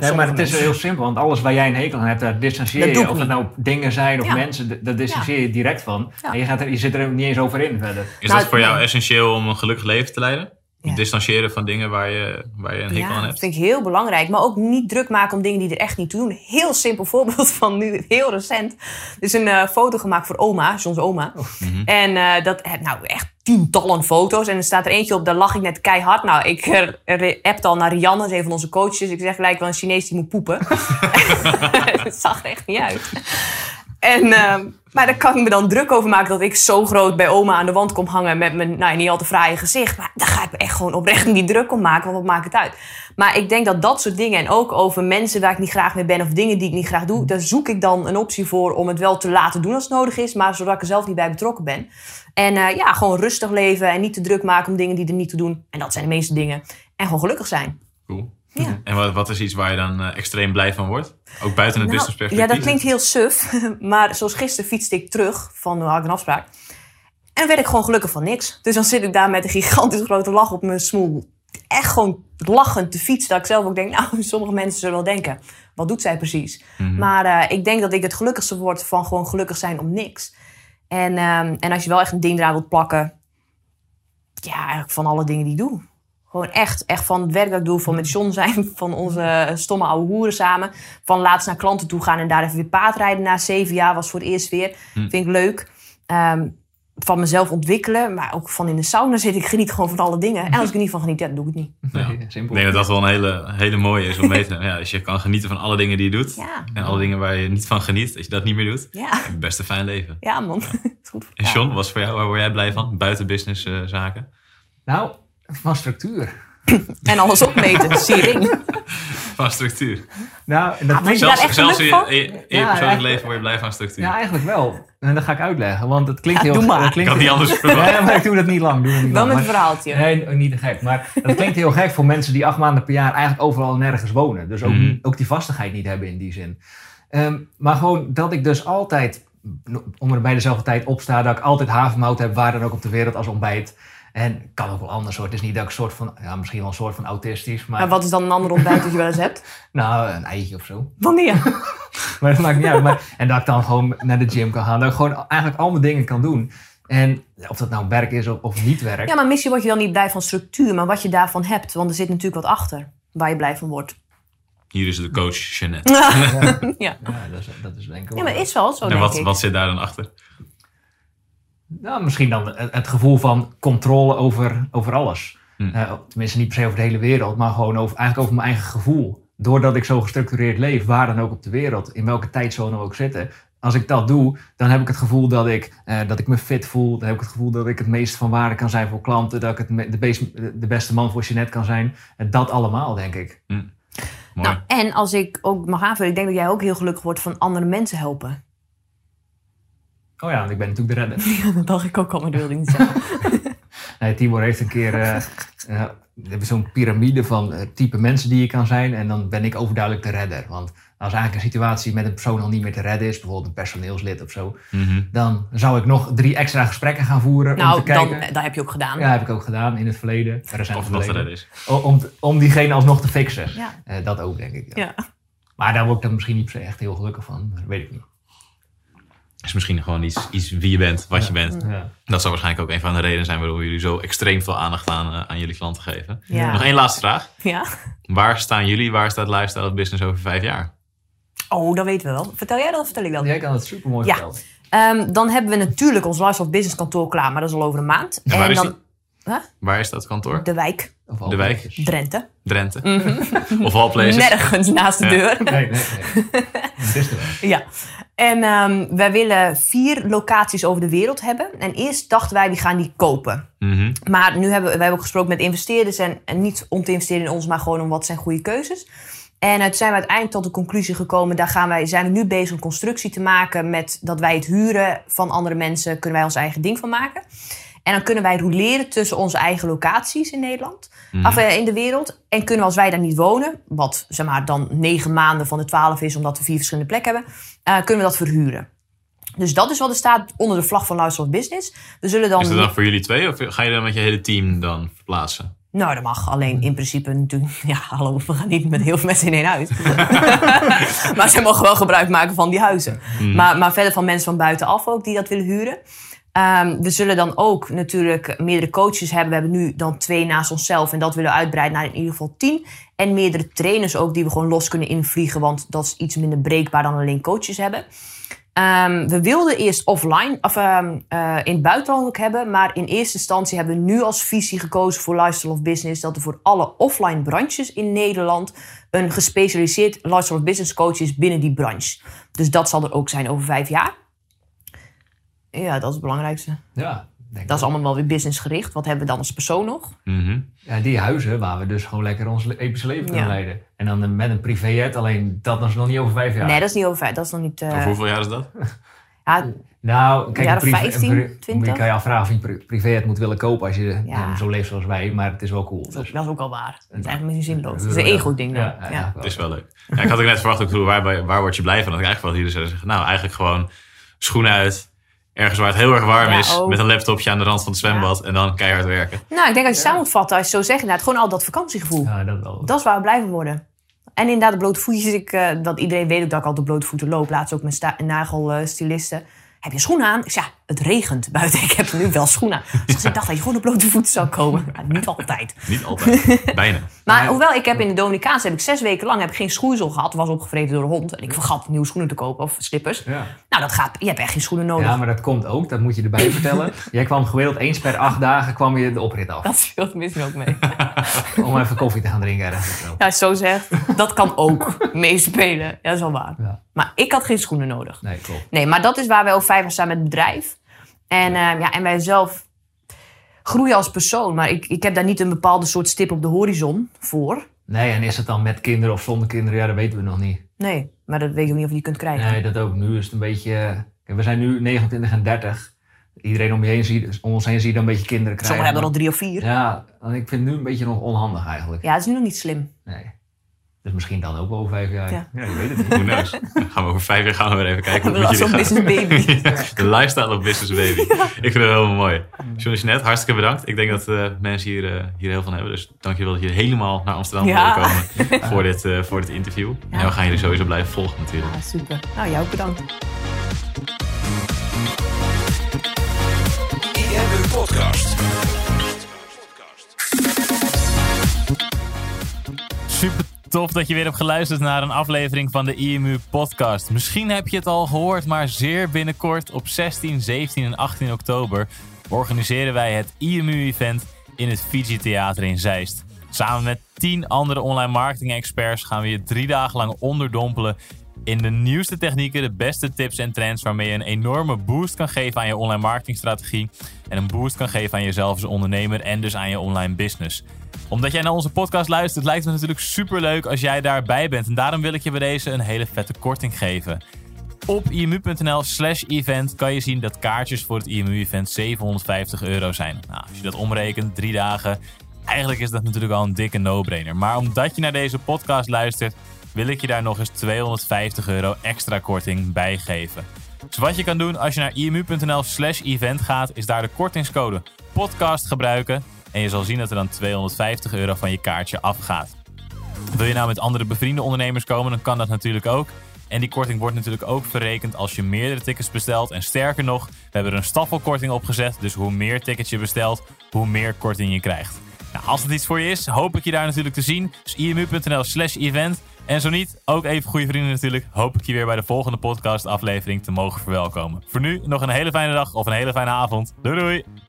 nee, maar het is heel simpel. Want alles waar jij een hekel aan hebt, daar distancieer
Dat
je.
ik
Of het nou dingen zijn of
Ja.
mensen, daar distancieer je direct van.
Ja.
En je, gaat er, je zit er niet eens over in verder.
Is
Nou,
dat voor jou
nee.
essentieel om een gelukkig leven te leiden?
Ja.
Distancieren van dingen waar je, waar je een hekel
Ja,
aan
dat
hebt?
vind ik heel belangrijk. Maar ook niet druk maken om dingen die er echt niet toe doen. Heel simpel voorbeeld van nu, heel recent. Er is een eh, foto gemaakt voor oma, John's oma.
Mhm.
En eh, dat heb nou echt tientallen foto's. En er staat er eentje op, daar lag ik net keihard. Nou, ik uh, appte al naar Rianne, dat is een van onze coaches. Ik zeg gelijk wel een Chinees die moet poepen. Het zag er echt niet uit. En, ehm, maar daar kan ik me dan druk over maken dat ik zo groot bij oma aan de wand kom hangen met mijn nou, niet al te fraaie gezicht. Maar daar ga ik me echt gewoon oprecht niet druk om maken, want wat maakt het uit? Maar ik denk dat dat soort dingen en ook over mensen waar ik niet graag mee ben of dingen die ik niet graag doe, daar zoek ik dan een optie voor om het wel te laten doen als het nodig is, maar zodat ik er zelf niet bij betrokken ben. En eh, ja, gewoon rustig leven en niet te druk maken om dingen die er niet te doen. En dat zijn de meeste dingen. En gewoon gelukkig zijn.
Cool.
Ja.
En wat, wat is iets waar je dan eh, extreem blij van wordt? Ook buiten het
Nou,
business perspectief?
ja, dat klinkt heel suf. Maar zoals gisteren fietste ik terug van had ik een afspraak. En werd ik gewoon gelukkig van niks. Dus dan zit ik daar met een gigantisch grote lach op mijn smoel. Echt gewoon lachend te fietsen. Dat ik zelf ook denk, nou, sommige mensen zullen wel denken. Wat doet zij precies?
Mhm.
Maar eh, ik denk dat ik het gelukkigste word van gewoon gelukkig zijn om niks. En, ehm, en als je wel echt een ding eraan wilt plakken. Ja, eigenlijk van alle dingen die ik doe. Gewoon echt, echt van het werk dat ik doe, van met John zijn, van onze stomme oude hoeren samen. Van laatst naar klanten toe gaan en daar even weer paardrijden na zeven jaar was voor het eerst weer.
Hm.
Vind ik leuk. Ehm, van mezelf ontwikkelen, maar ook van in de sauna zit. Ik geniet gewoon van alle dingen. En als ik er niet van geniet, dan doe ik het niet.
Ja.
Nee,
Ik
simpel.
denk dat dat wel een hele, hele mooie is om mee te nemen. Ja, als je kan genieten van alle dingen die je doet.
Ja,
En alle dingen waar je niet van geniet, dat je dat niet meer doet.
ja,
best een fijn leven.
ja man. Is goed.
En. John, wat is voor jou, waar word jij blij van? Buiten business eh, zaken?
Nou, van structuur.
En alles opmeten, siering.
Van structuur.
Nou, dat
Ah,
klinkt-
je daar
Zelfs,
echt
zelfs in je,
geluk
in je- in je
Ja,
persoonlijk leven word je blij van structuur.
ja, eigenlijk wel. En dat ga ik uitleggen, want het klinkt
Ja,
heel...
doe maar.
klinkt
kan niet anders.
Nee, maar ik doe dat niet lang. Doe dat niet
Wel
lang.
met een
Maar-
verhaaltje.
Nee, niet te gek. Maar dat klinkt heel gek voor mensen die acht maanden per jaar eigenlijk overal en nergens wonen. Dus ook,
Mhm.
ook die vastigheid niet hebben in die zin. Ehm, maar gewoon dat ik dus altijd om er bij dezelfde tijd opsta. Dat ik altijd havermout heb, waar dan ook op de wereld als ontbijt. En kan ook wel anders hoor. Het is niet dat ik een soort van, ja, misschien wel een soort van autistisch, maar,
Maar wat is dan een ander ontbijt dat je wel eens hebt?
nou, een eitje of zo.
Wanneer?
Maar dat maakt niet uit. Maar, en dat ik dan gewoon naar de gym kan gaan. Dat ik gewoon eigenlijk al mijn dingen kan doen. En of dat nou werk is of, of niet werk.
Ja, maar misschien word je dan niet blij van structuur, maar wat je daarvan hebt. Want er zit natuurlijk wat achter waar je blij van wordt.
Hier is de coach Jeannette.
ja.
Ja, dat is, dat is denk ik wel-
ja, maar is wel zo,
En
denk
wat,
ik.
wat zit daar dan achter?
Nou, misschien dan het, het gevoel van controle over, over alles.
Hm.
Eh, tenminste, niet per se over de hele wereld, maar gewoon over, eigenlijk over mijn eigen gevoel. Doordat ik zo gestructureerd leef, waar dan ook op de wereld, in welke tijdzone we ook zitten. Als ik dat doe, dan heb ik het gevoel dat ik, eh, dat ik me fit voel. Dan heb ik het gevoel dat ik het meest van waarde kan zijn voor klanten. Dat ik het me- de, beest- de beste man voor Jeanette kan zijn. En dat allemaal, denk ik.
Mooi.
Nou, en als ik ook mag aanvullen, ik denk dat jij ook heel gelukkig wordt van andere mensen helpen.
Oh ja, want ik ben natuurlijk de redder.
Ja, dat dacht ik ook al, maar dat wilde ik niet zeggen.
Nee, Tibor heeft een keer eh, eh, we hebben zo'n piramide van eh, type mensen die je kan zijn. En dan ben ik overduidelijk de redder. Want als eigenlijk een situatie met een persoon al niet meer te redden is, bijvoorbeeld een personeelslid of zo,
Mhm.
dan zou ik nog drie extra gesprekken gaan voeren om
nou,
te
dan,
kijken.
dat heb je ook gedaan.
Ja, heb ik ook gedaan in het verleden. recent
Of het nog te redden is.
Om, om diegene alsnog te fixen.
Ja.
Eh, dat ook, denk ik. Ja.
Ja.
Maar daar word ik dan misschien niet per se echt heel gelukkig van. Dat weet ik niet.
Is misschien gewoon iets, iets wie je bent, wat je bent.
Ja.
Dat zou waarschijnlijk ook een van de redenen zijn waarom jullie zo extreem veel aandacht aan, eh, aan jullie klanten geven.
Ja.
Nog één laatste vraag.
Ja.
Waar staan jullie, waar staat Lifestyle Business over vijf jaar?
Oh, dat weten we wel. Vertel jij dat of vertel ik dat?
Jij kan het super mooi
Ja.
vertellen.
Ehm, dan hebben we natuurlijk ons Lifestyle Business kantoor klaar, maar dat is al over een maand.
En waar is Waar is dat kantoor?
de wijk,
Of
De wijk?
Drenthe.
Drenthe? Of all places?
Nergens naast de
Ja.
deur.
Nee, nee, nee. Dat is wel.
Ja. En ehm, wij willen vier locaties over de wereld hebben. En eerst dachten wij, we gaan die kopen.
Mhm.
Maar nu hebben we, wij hebben ook gesproken met investeerders. En, en niet om te investeren in ons, maar gewoon om wat zijn goede keuzes. En toen zijn we uiteindelijk tot de conclusie gekomen. Daar gaan wij, zijn we nu bezig om constructie te maken. Met dat wij het huren van andere mensen. Kunnen wij ons eigen ding van maken. En dan kunnen wij roleren tussen onze eigen locaties in Nederland.
Mhm.
Of eh, in de wereld. En kunnen we als wij daar niet wonen. Wat zeg maar dan negen maanden van de twaalf is. Omdat we vier verschillende plekken hebben. eh, kunnen we dat verhuren. Dus dat is wat er staat onder de vlag van Lifestyle Business. We zullen dan...
Is dat dan voor julhet twee of ga je dan met je hele team dan verplaatsen?
Nou, dat mag. Alleen in principe natuurlijk... Ja, hallo, we gaan niet met heel veel mensen in één huis. maar ze mogen wel gebruik maken van die huizen. Maar, maar verder van mensen van buitenaf ook die dat willen huren. Ehm, we zullen dan ook natuurlijk meerdere coaches hebben. We hebben nu dan twee naast onszelf. En dat willen we uitbreiden naar in ieder geval tien. En meerdere trainers ook die we gewoon los kunnen invliegen. Want dat is iets minder breekbaar dan alleen coaches hebben. Ehm, we wilden eerst offline, of ehm, eh, in het buitenland ook hebben. Maar in eerste instantie hebben we nu als visie gekozen voor Lifestyle of Business. Dat er voor alle offline branches in Nederland een gespecialiseerd Lifestyle of Business coach is binnen die branche. Dus dat zal er ook zijn over vijf jaar. Ja, dat is het belangrijkste.
Ja, denk
Dat is
ik.
allemaal wel weer businessgericht. Wat hebben we dan als persoon nog?
Mhm.
Ja, die huizen waar we dus gewoon lekker ons epische leven kunnen
Ja.
leiden. En dan met een privéjet, alleen dat is nog niet over vijf jaar.
Nee, dat is niet over vijf. Dat is nog niet... eh,
Over hoeveel jaar is dat?
ja,
Nou, kijk,
Jaren
een privé-
15,
een pri-
20?
Je kan je afvragen of je een pri- privéjet moet willen kopen als je
Ja.
zo leeft zoals wij. Maar het is wel cool.
dat, is ook,
Dus,
dat is ook al waar. Dat is eigenlijk misschien zinloos. Dat is een ego-ding dan.
Ja,
Ja,
ja, ja.
Het is wel leuk. Ja, ik had ook net verwacht, ook, waar, waar, waar word je blij van? Dat ik eigenlijk wel jullie zouden zeggen, nou eigenlijk gewoon schoenen uit. Ergens waar het heel erg warm
Ja,
is.
ook.
Met een laptopje aan de rand van het zwembad. En dan keihard werken.
Nou, ik denk als je het samen moet vatten, als je zo zegt, inderdaad, gewoon al dat vakantiegevoel.
Ja, dat wel.
Dat is waar we blij van worden. En inderdaad, de blote voetjes. Ik, eh, dat iedereen weet ook dat ik altijd op blote voeten loop. Laatst ook met sta- nagelstilisten. Heb je schoenen aan? Ik zeg, ja, het regent buiten. Ik heb nu wel schoenen aan. Dus ik dacht dat je gewoon op blote voeten zou komen. Maar niet altijd.
Niet altijd. Bijna.
Maar hoewel ik heb in de Dominicaanse heb ik zes weken lang heb ik geen schoeisel gehad. Was opgevreten door de hond. En ik vergat nieuwe schoenen te kopen of slippers.
Ja.
Nou, dat gaat. Je hebt echt geen schoenen nodig.
ja, maar dat komt ook. Dat moet je erbij vertellen. Jij kwam gemiddeld eens per acht dagen kwam je de oprit af.
Dat speelt misschien ook mee.
Om even koffie te gaan drinken ergens.
Ja, zo zegt. Dat kan ook meespelen. Ja, dat is wel waar.
Ja.
Maar ik had geen schoenen nodig.
Nee, klopt.
Nee, maar dat is waar wij over vijf jaar staan met het bedrijf. En, eh, ja, en wij zelf groeien als persoon. Maar ik, ik heb daar niet een bepaalde soort stip op de horizon voor.
Nee, en is het dan met kinderen of zonder kinderen? Ja, dat weten we nog niet.
Nee, maar dat weet ik ook niet of je die kunt krijgen.
Nee, dat ook. Nu is het een beetje... eh, we zijn nu 29 en 30. Iedereen om, je heen ziet, om ons heen zie je dan een beetje kinderen krijgen.
Sommigen hebben er al drie of vier. Ja,
Ja, en ik vind het nu een beetje nog onhandig eigenlijk.
dat is nu nog niet slim.
Nee. Dus misschien dan ook wel over vijf jaar.
Ja.
Ja, je weet het niet.
Knows? Dan gaan we over vijf jaar gaan we weer even kijken hoe het jullie
business baby.
De lifestyle of business baby. Ik vind het helemaal mooi. John Jeanette, hartstikke bedankt. Ik denk dat eh, mensen hier, eh, hier heel van hebben. Dus dankjewel dat je helemaal naar Amsterdam
Ja.
wilde komen voor dit, eh, voor dit interview. En we gaan jullie sowieso blijven volgen natuurlijk.
Ja, super. Nou, jou ook bedankt.
IMU Podcast.
Super tof dat je weer hebt geluisterd naar een aflevering van de IMU podcast. Misschien heb je het al gehoord, maar zeer binnenkort op 16, 17 en 18 oktober organiseren wij het IMU-event in het Fiji Theater in Zeist. Samen met 10 andere online marketing experts gaan we je drie dagen lang onderdompelen in de nieuwste technieken, de beste tips en trends waarmee je een enorme boost kan geven aan je online marketingstrategie en een boost kan geven aan jezelf als ondernemer en dus aan je online business omdat jij naar onze podcast luistert, lijkt het me natuurlijk super leuk als jij daarbij bent. En daarom wil ik je bij deze een hele vette korting geven. Op imu.nl slash event kan je zien dat kaartjes voor het IMU-event 750 euro zijn. Nou, als je dat omrekent, drie dagen, eigenlijk is dat natuurlijk al een dikke no-brainer. Maar omdat je naar deze podcast luistert, wil ik je daar nog eens 250 euro extra korting bij geven. Dus wat je kan doen als je naar imu.nl slash event gaat, is daar de kortingscode podcast gebruiken. En je zal zien dat er dan 250 euro van je kaartje afgaat. Wil je nou met andere bevriende ondernemers komen, dan kan dat natuurlijk ook. En die korting wordt natuurlijk ook verrekend als je meerdere tickets bestelt. En sterker nog, we hebben er een staffelkorting opgezet. Dus hoe meer tickets je bestelt, hoe meer korting je krijgt. Nou, als het iets voor je is, hoop ik je daar natuurlijk te zien. Dus imu.nl slash event. En zo niet, ook even goede vrienden natuurlijk, hoop ik je weer bij de volgende podcast aflevering te mogen verwelkomen. Voor nu nog een hele fijne dag of een hele fijne avond. Doei doei!